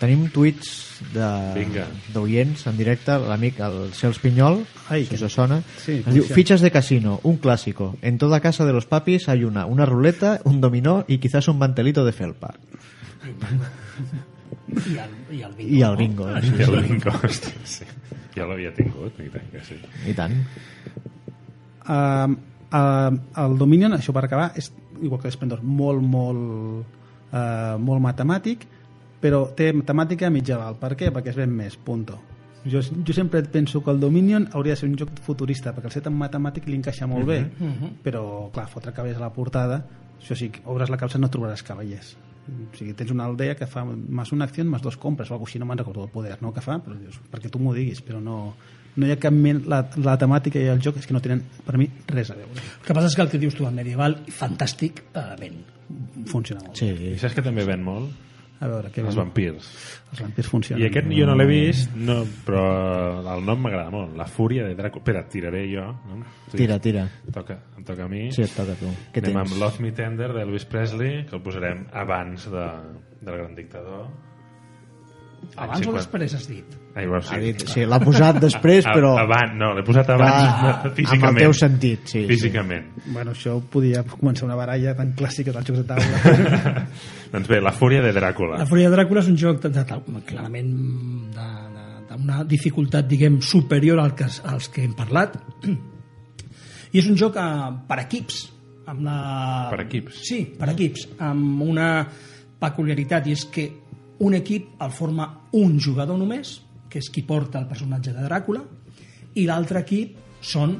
Tenim tuits d'oients en directe, l'amic el Cels Pinyol, Ai, si que- us sona, Sí, diu. Fichas de casino, un clásico. En toda casa de los papis hay una, una ruleta, un dominó y quizás un mantelito de felpa. I el, i el bingo. I el bingo. eh? I el bingo, hòstia, sí. Jo l'havia tingut, i tant que sí. I tant. Uh, uh, el Dominion, això per acabar, és igual que l'Esplendor, molt, molt, uh, molt matemàtic, però té temàtica mitjaval. Per què? Perquè es ven més, punto. Jo, jo sempre penso que el Dominion hauria de ser un joc futurista, perquè el ser tan matemàtic li encaixa molt bé, però, clar, fotre cavallers a la portada, això sí, obres la calça no trobaràs cavallers. O sigui, tens una aldea que fa més una acció, més dos compres, o alguna així, no me'n recordo el poder no, que fa, però dius, perquè tu m'ho diguis, però no, no hi ha cap ment, la, la temàtica i el joc és que no tenen, per mi, res a veure. El que passa és que el que dius tu, el medieval, fantàstic, eh, ben. Funciona molt. Sí. I saps que també ven molt? A veure, què Els vampirs. Els vampirs funcionen. I aquest jo no l'he vist, no, però el nom m'agrada molt. La fúria de Dràcula. Espera, tiraré jo. No? Sí. Tira, tira. Toca, em toca a mi. Sí, et toca a tu. Què Anem tens? amb Love Me Tender d'Elvis Presley, que el posarem abans de, del Gran Dictador. Abans o després has dit? Ai, bueno, sí. Ha dit, sí, l'ha posat després, però... Abans, no, l'he posat abans Va, no, físicament. amb el teu sentit, sí, sí. Físicament. Bueno, això podia començar una baralla tan clàssica dels jocs de taula. doncs bé, La Fúria de Dràcula. La Fúria de Dràcula és un joc de, de, de, clarament de- de- d'una dificultat, diguem, superior al que, als que hem parlat. I és un joc eh, per equips. Amb la... Per equips? Sí, per equips. Amb una peculiaritat, i és que un equip el forma un jugador només, que és qui porta el personatge de Dràcula, i l'altre equip són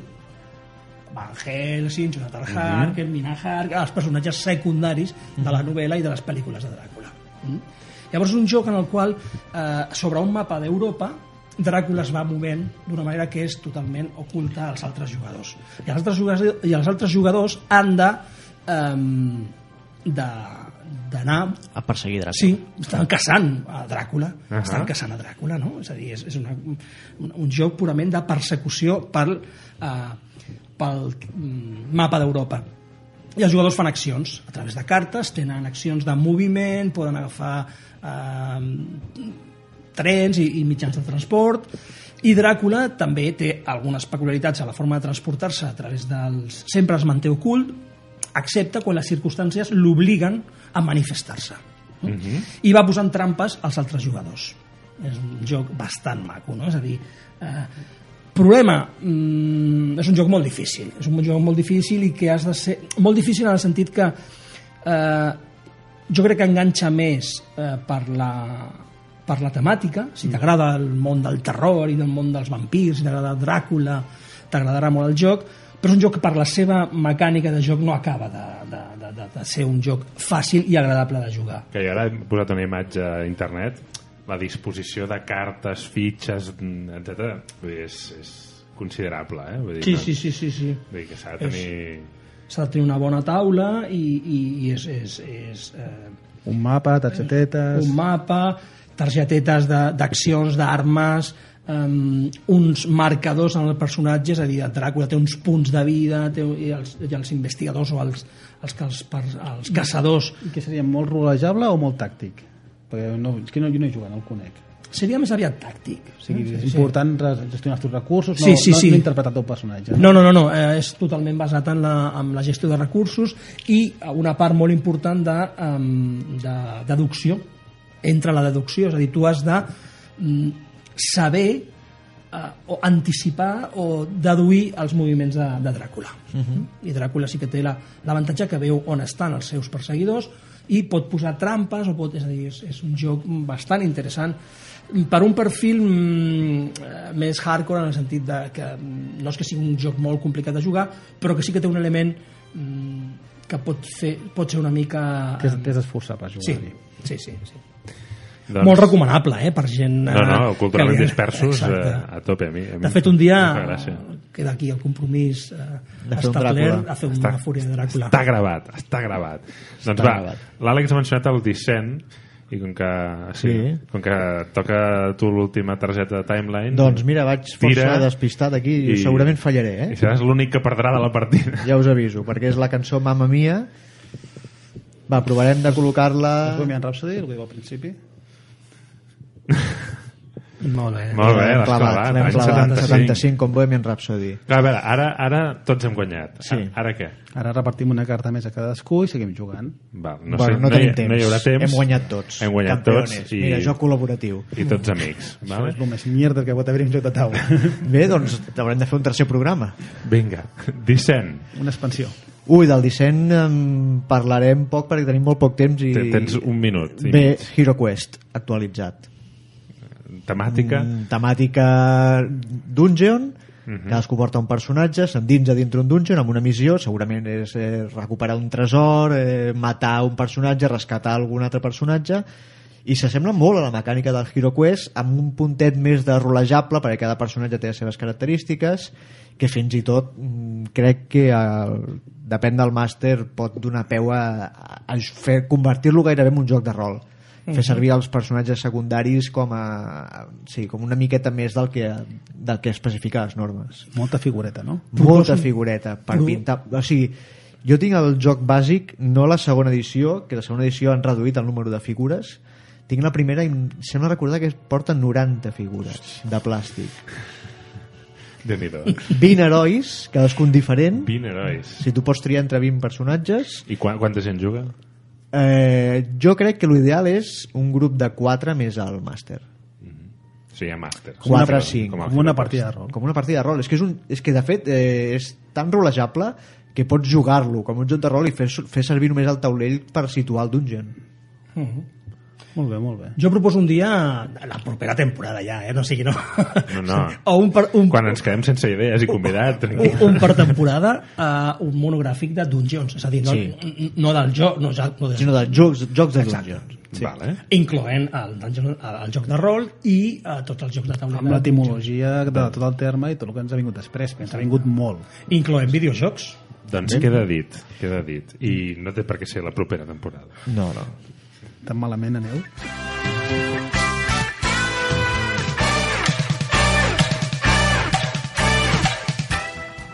Van Helsing, Jonathan Harker, Mina Harker, els personatges secundaris de la novel·la i de les pel·lícules de Dràcula. Mm? Llavors és un joc en el qual, eh, sobre un mapa d'Europa, Dràcula es va movent d'una manera que és totalment oculta als altres jugadors. I els altres jugadors, i els altres jugadors han de um, de d'anar A perseguir Dràcula. Sí, estan caçant a Dràcula. Uh. -huh. Estan caçant a Dràcula, no? És a dir, és, és una, un, un joc purament de persecució pel, uh, pel mm, mapa d'Europa. I els jugadors fan accions a través de cartes, tenen accions de moviment, poden agafar eh, trens i, i mitjans de transport, i Dràcula també té algunes peculiaritats a la forma de transportar-se a través dels... Sempre es manté ocult, excepte quan les circumstàncies l'obliguen a manifestar-se. Mhm. I va posant trampes als altres jugadors. És un joc bastant maco, no? És a dir, eh, problema, mm, és un joc molt difícil. És un joc molt difícil i que has de ser... Molt difícil en el sentit que eh, jo crec que enganxa més eh, per la per la temàtica, si t'agrada el món del terror i del món dels vampirs, si t'agrada Dràcula, t'agradarà molt el joc, però és un joc que per la seva mecànica de joc no acaba de, de, de, de, de ser un joc fàcil i agradable de jugar. Que jo ara he posat una imatge a internet, la disposició de cartes, fitxes, etc. És, és considerable, eh? Vull dir, Sí, no? sí, sí, sí, sí. Vull dir que s'ha de tenir... S'ha de tenir una bona taula i, i, i és, és, és eh, Un mapa, targetetes... un mapa, targetetes de- d'accions, d'armes, um, uns marcadors en el personatge, és a dir, Dràcula té uns punts de vida, té, i, els, i els investigadors o els, els, els, els caçadors I que seria molt rolejable o molt tàctic? Perquè no, és que no, jo no he jugat, no el conec. seria més aviat tàctic. O sigui, és important re- gestionar els teus recursos, no, Sí, sí, no, sí. no interpretar el teu personatge. No, no, no, no eh, és totalment basat en la, en la gestió de recursos i una part molt important de, um, de deducció entre la deducció, és a dir, tu has de mm, saber eh, o anticipar o deduir els moviments de, de Dràcula. Uh -huh. I Dràcula sí que té la- l'avantatge que veu on estan els seus perseguidors i pot posar trampes, o pot, és a dir, és, és un joc bastant interessant per un perfil mm, més hardcore en el sentit de que no és que sigui un joc molt complicat de jugar, però que sí que té un element mm, que pot, fer, pot ser una mica... T'has eh, t'has d'esforçar per Sí, jugar-hi. sí, sí, sí. Doncs- Molt recomanable, eh, per gent... No, no, eh, culturalment que li- dispersos eh, Exacte. a tope. A mi, a mi De fet, un dia queda aquí el compromís eh, De fer un establert a fer una fúria de Dràcula. Està gravat, està gravat. doncs va, l'Àlex ha mencionat el dissent i com que, sí, Sí. com que toca tu l'última targeta de timeline Doncs mira, vaig força Tira despistat aquí i segurament fallaré, i eh? seràs l'únic que perdrà de la partida Ja us aviso, perquè és la cançó Mamma Mia. Va, provarem de col·locar-la... Bohemian Rhapsody, el que diu al principi. Molt bé. molt bé, l'has clavat, l'hem any clavat, 75. 75, com Bohemian Rhapsody. Clar, a veure, ara, ara tots hem guanyat Sí. ara, ara què? Ara repartim una carta més a cadascú i seguim jugant. Val, no, bueno, sé, no, hi, tenim temps. no hi haurà temps Hem guanyat tots. hem guanyat Campeones. tots i, Mira, joc col·laboratiu. i tots amics Això vale? és el més mierda que pot haver un joc de taula. Bé, doncs haurem de fer un tercer programa. vinga, dissent una expansió. Ui, del disseny en parlarem poc perquè tenim molt poc temps i... Te- tens un minut i Bé. Hero Quest, actualitzat. Temàtica Mm, temàtica Dungeon, Mhm. cadascú porta un personatge, s'endinsa dintre un dungeon amb una missió, segurament és eh, recuperar un tresor, eh, matar un personatge, rescatar algun altre personatge, i s'assembla molt a la mecànica del Hero Quest amb un puntet més de rolejable perquè cada personatge té les seves característiques que fins i tot mm, crec que el, depèn del màster pot donar peu a, a, a fer convertir-lo gairebé en un joc de rol fer servir els personatges secundaris com a sí, com una miqueta més del que, del que especifica les normes. Molta figureta, no? molta figureta per pintar. O sigui, jo tinc el joc bàsic no la segona edició, que la segona edició han reduït el número de figures. Tinc la primera i em sembla recordar que porta 90 figures de plàstic. Déu nhi 20 herois, cadascun diferent. 20 herois. Si tu pots triar entre 20 personatges. I qua quanta gent juga? Eh, jo crec que l'ideal és un grup de 4 més el màster. Sigui, hi ha màster. 4 5 com, Com una partida de rol. com una partida de rol. És que, és un, és que de fet eh, és tan rolejable que pots jugar-lo com un joc de rol i fer, fer servir només el taulell per situar el dungeon Molt bé, molt bé. Jo proposo un dia la propera temporada ja, eh? no sigui no. No, no. o un per, un, quan ens quedem sense idees i convidat tranquil. un, un per temporada uh, un monogràfic de Dungeons, és a dir, no, Sí. no del joc, no, ja, no de, sinó de jocs, jocs de Exacte. dungeons sí. vale. incloent el, dungeon, el joc de rol i uh, tots els jocs de taula. Amb l'etimologia de tot el terme i tot el que ens ha vingut després, que ens ha vingut molt. Incloent videojocs. Doncs queda dit, queda dit. I no té per què ser la propera temporada. No, no. Tan malament aneu?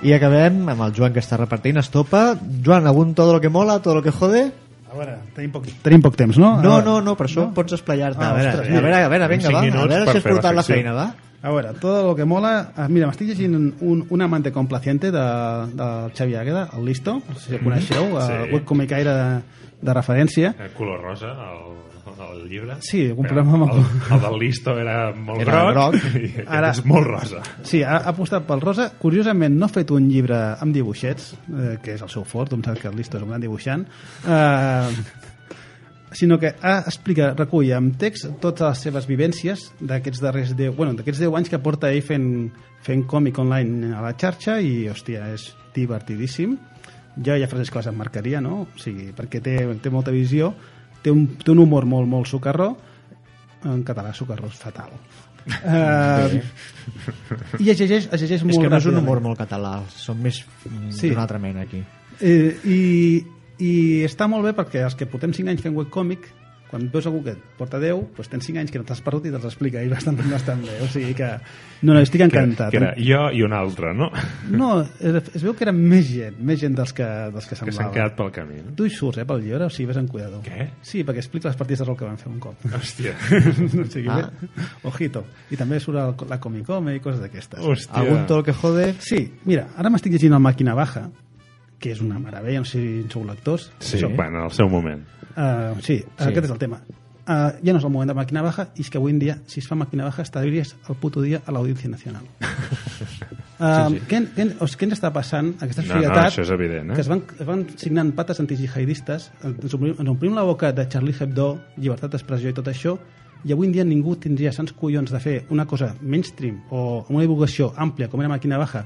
I acabem amb el Joan que està repartint estopa. Joan, algun todo lo que mola, todo lo que jode? A veure, tenim poc, tenim poc temps, no? No, A- no, no, per això no? pots esplayar-te. Ah, a, veure, ostres, a mira. veure, a veure, vinga, va. A veure si has portat la feina, va. A veure, todo lo que mola... Ah, mira, m'estic llegint un, un amante complaciente de, del Xavi Águeda, el Listo, no sé si el coneixeu, Sí. el webcomicaire de, de referència. Eh, color rosa, el, el llibre. Sí, algun Però problema amb el- el, el del Listo era molt Era groc, groc. i Ara- és molt rosa. Sí, ha, ha apostat pel rosa. Curiosament, no ha fet un llibre amb dibuixets, eh, que és el seu fort, em sap que el Listo és un gran dibuixant, eh, sinó que ha, explica, recull amb text totes les seves vivències d'aquests darrers 10, bueno, d'aquests 10 anys que porta ell fent, fent còmic online a la xarxa i, hòstia, és divertidíssim. Jo ha frases que les emmarcaria, no? O sigui, perquè té, té molta visió, té un, té un humor molt, molt socarró, en català socarró és fatal. Uh, I es llegeix, es llegeix És molt que no és un humor molt català, són més Sí. d'una altra mena aquí. Eh, i, I està molt bé perquè els que portem 5 anys fent webcòmic, quan veus algú que et porta 10, doncs tens 5 anys que no t'has perdut i te'ls explica i bastant, bastant bé. O sigui que... No, no, estic Que, encantat. que era jo i un altre, no? No, es, es veu que eren més gent, més gent dels que, dels que Que s'han semblava. quedat pel camí. No? Tu hi surts, eh, pel llibre, o sigui, ves en cuidador. Què? Sí, perquè explica les partides de rol que van fer un cop. Hòstia. o sigui, Ah. ah. ojito. I també surt el, la Comicome i coses d'aquestes. Hòstia. Algun todo lo que jode? Sí, mira, ara m'estic llegint el Màquina Baja, que és una meravella, no sé si en sou lectors. Sí, Això. bueno, en el seu moment. Uh, sí, sí, aquest és el tema. Uh, ja no és el moment de màquina baja i és que avui en dia, si es fa màquina baja, estaries el puto dia a l'Audiència Nacional. Uh, sí, sí. Què, què, o sigui, què ens està passant a aquesta No, no, societat això és evident, eh? que es van, es van signant pates antijihadistes ens omplim, ens omplim la boca de Charlie Hebdo llibertat d'expressió i tot això i avui en dia ningú tindria sants collons de fer una cosa mainstream o amb una divulgació àmplia com era màquina baja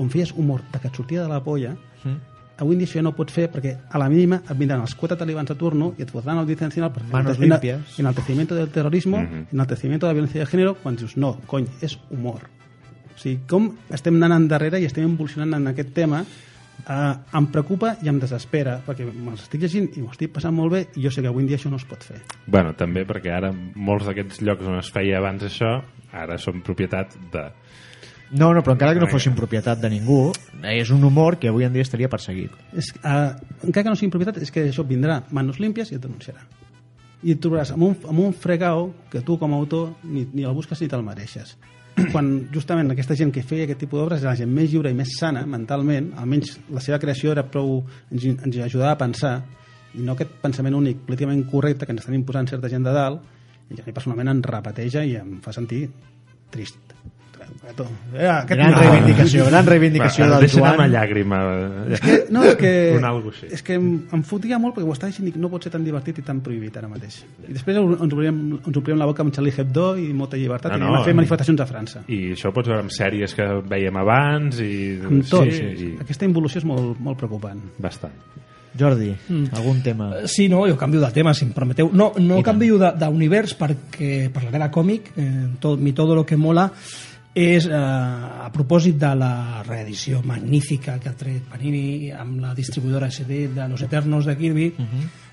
on feies humor de que et sortia de la polla Mm. Avui en dia això ja no ho pots fer perquè a la mínima et vindran els quatre talibans a turno i et fotran a l'Audiència Nacional per Manos ena- limpias. enaltecimiento del terrorismo, Mhm. enaltecimiento de la violencia de género, quan dius, no, cony, és humor. O sigui, com estem anant endarrere i estem evolucionant en aquest tema eh, em preocupa i em desespera perquè me'ls estic llegint i m'ho estic passant molt bé i jo sé que avui en dia això no es pot fer. Bueno, també perquè ara molts d'aquests llocs on es feia abans això, ara són propietat de... No, no, però encara que no fossin propietat de ningú, és un humor que avui en dia estaria perseguit. És, eh, encara que no sigui propietat, és que això vindrà manos límpies i et denunciarà. I et trobaràs amb un, amb un fregau que tu com a autor ni, ni el busques ni te'l mereixes. Quan justament aquesta gent que feia aquest tipus d'obres era la gent més lliure i més sana mentalment, almenys la seva creació era prou, ens, ens ajudava a pensar i no aquest pensament únic, políticament correcte que ens estan imposant certa gent de dalt i a mi personalment em repeteja i em fa sentir trist. Eh, aquest Gran no. reivindicació, gran reivindicació Va, del Joan. una llàgrima. És que, no, és que, és que em, em fotia molt perquè ho estava dient i no pot ser tan divertit i tan prohibit ara mateix. I després ens omplim, ens omplim la boca amb Charlie Hebdo i molta llibertat No, i no, anem a fer no. manifestacions a França. I això pots veure amb sèries que veiem abans i... Amb tot. Sí, i... Aquesta involució és molt, molt preocupant. Bastant. Jordi, algun tema? Eh, Sí, no, jo canvio de tema, si em permeteu. No, no I canvio de- d'univers perquè parlaré de còmic, eh, tot, mi todo lo que mola és eh, a propòsit de la reedició magnífica que ha tret Panini amb la distribuïdora SD de Los Eternos de Kirby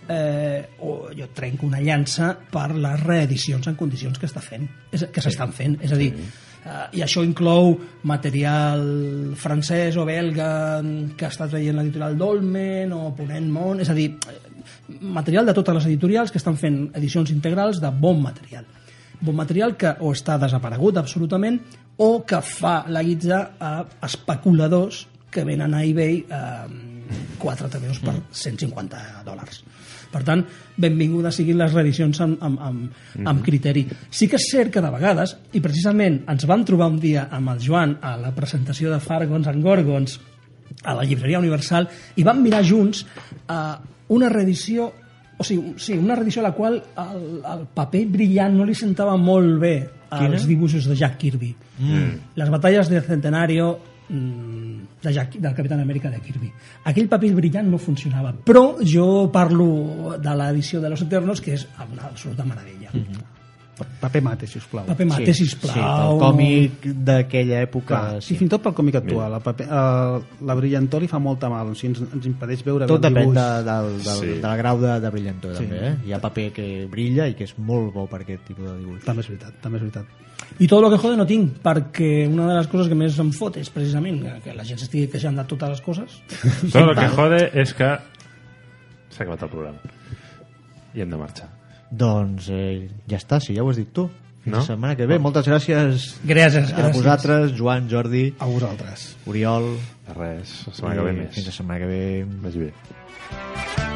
eh, o jo trenco una llança per les reedicions en condicions que està fent que s'estan fent, és a dir eh, i això inclou material francès o belga que ha estat veient l'editorial Dolmen o Ponent Mont, és a dir eh, material de totes les editorials que estan fent edicions integrals de bon material bon material que o està desaparegut absolutament o que fa la guitza a especuladors que venen a eBay eh, quatre TVOs per 150 dòlars. Per tant, benvingudes siguin les reedicions amb, amb, amb, amb criteri. Sí que és cert que de vegades, i precisament ens vam trobar un dia amb el Joan a la presentació de Fargons and Gorgons a la llibreria Universal i vam mirar junts eh, una reedició o sigui, sí, una reedició a la qual el, el paper brillant no li sentava molt bé als dibuixos de Jack Kirby. Mm. Les batalles del centenario mm, de Jack, del Capitán Amèrica de Kirby. Aquell paper brillant no funcionava, però jo parlo de l'edició de Los Eternos, que és una absoluta meravella. Mm -hmm. Paper mate, sisplau. Paper mate, sisplau. Sí, el còmic d'aquella època... Clar, sí. I fins i tot pel còmic actual. El paper, el, la brillantor li fa molta mal, o sigui, ens, ens impedeix veure Tot bé el depèn dibuix. de, del, del, Sí. sí. del grau de, de brillantor, Sí. també, eh? Hi ha paper que brilla i que és molt bo per aquest tipus de dibuix. També és veritat, també és veritat. I tot el que jode no tinc, perquè una de les coses que més em fot és precisament que- que la gent s'estigui queixant de totes les coses. Tot el que jode és que s'ha acabat el programa. I hem de marxar. Doncs eh, ja està, si ja ho has dit tu. Fins No? la setmana que ve. Moltes gràcies, Gràcies, a gràcies. vosaltres, Joan, Jordi, A vosaltres. Oriol. De res, la setmana que ve i més. Fins la setmana que ve. Vagi bé.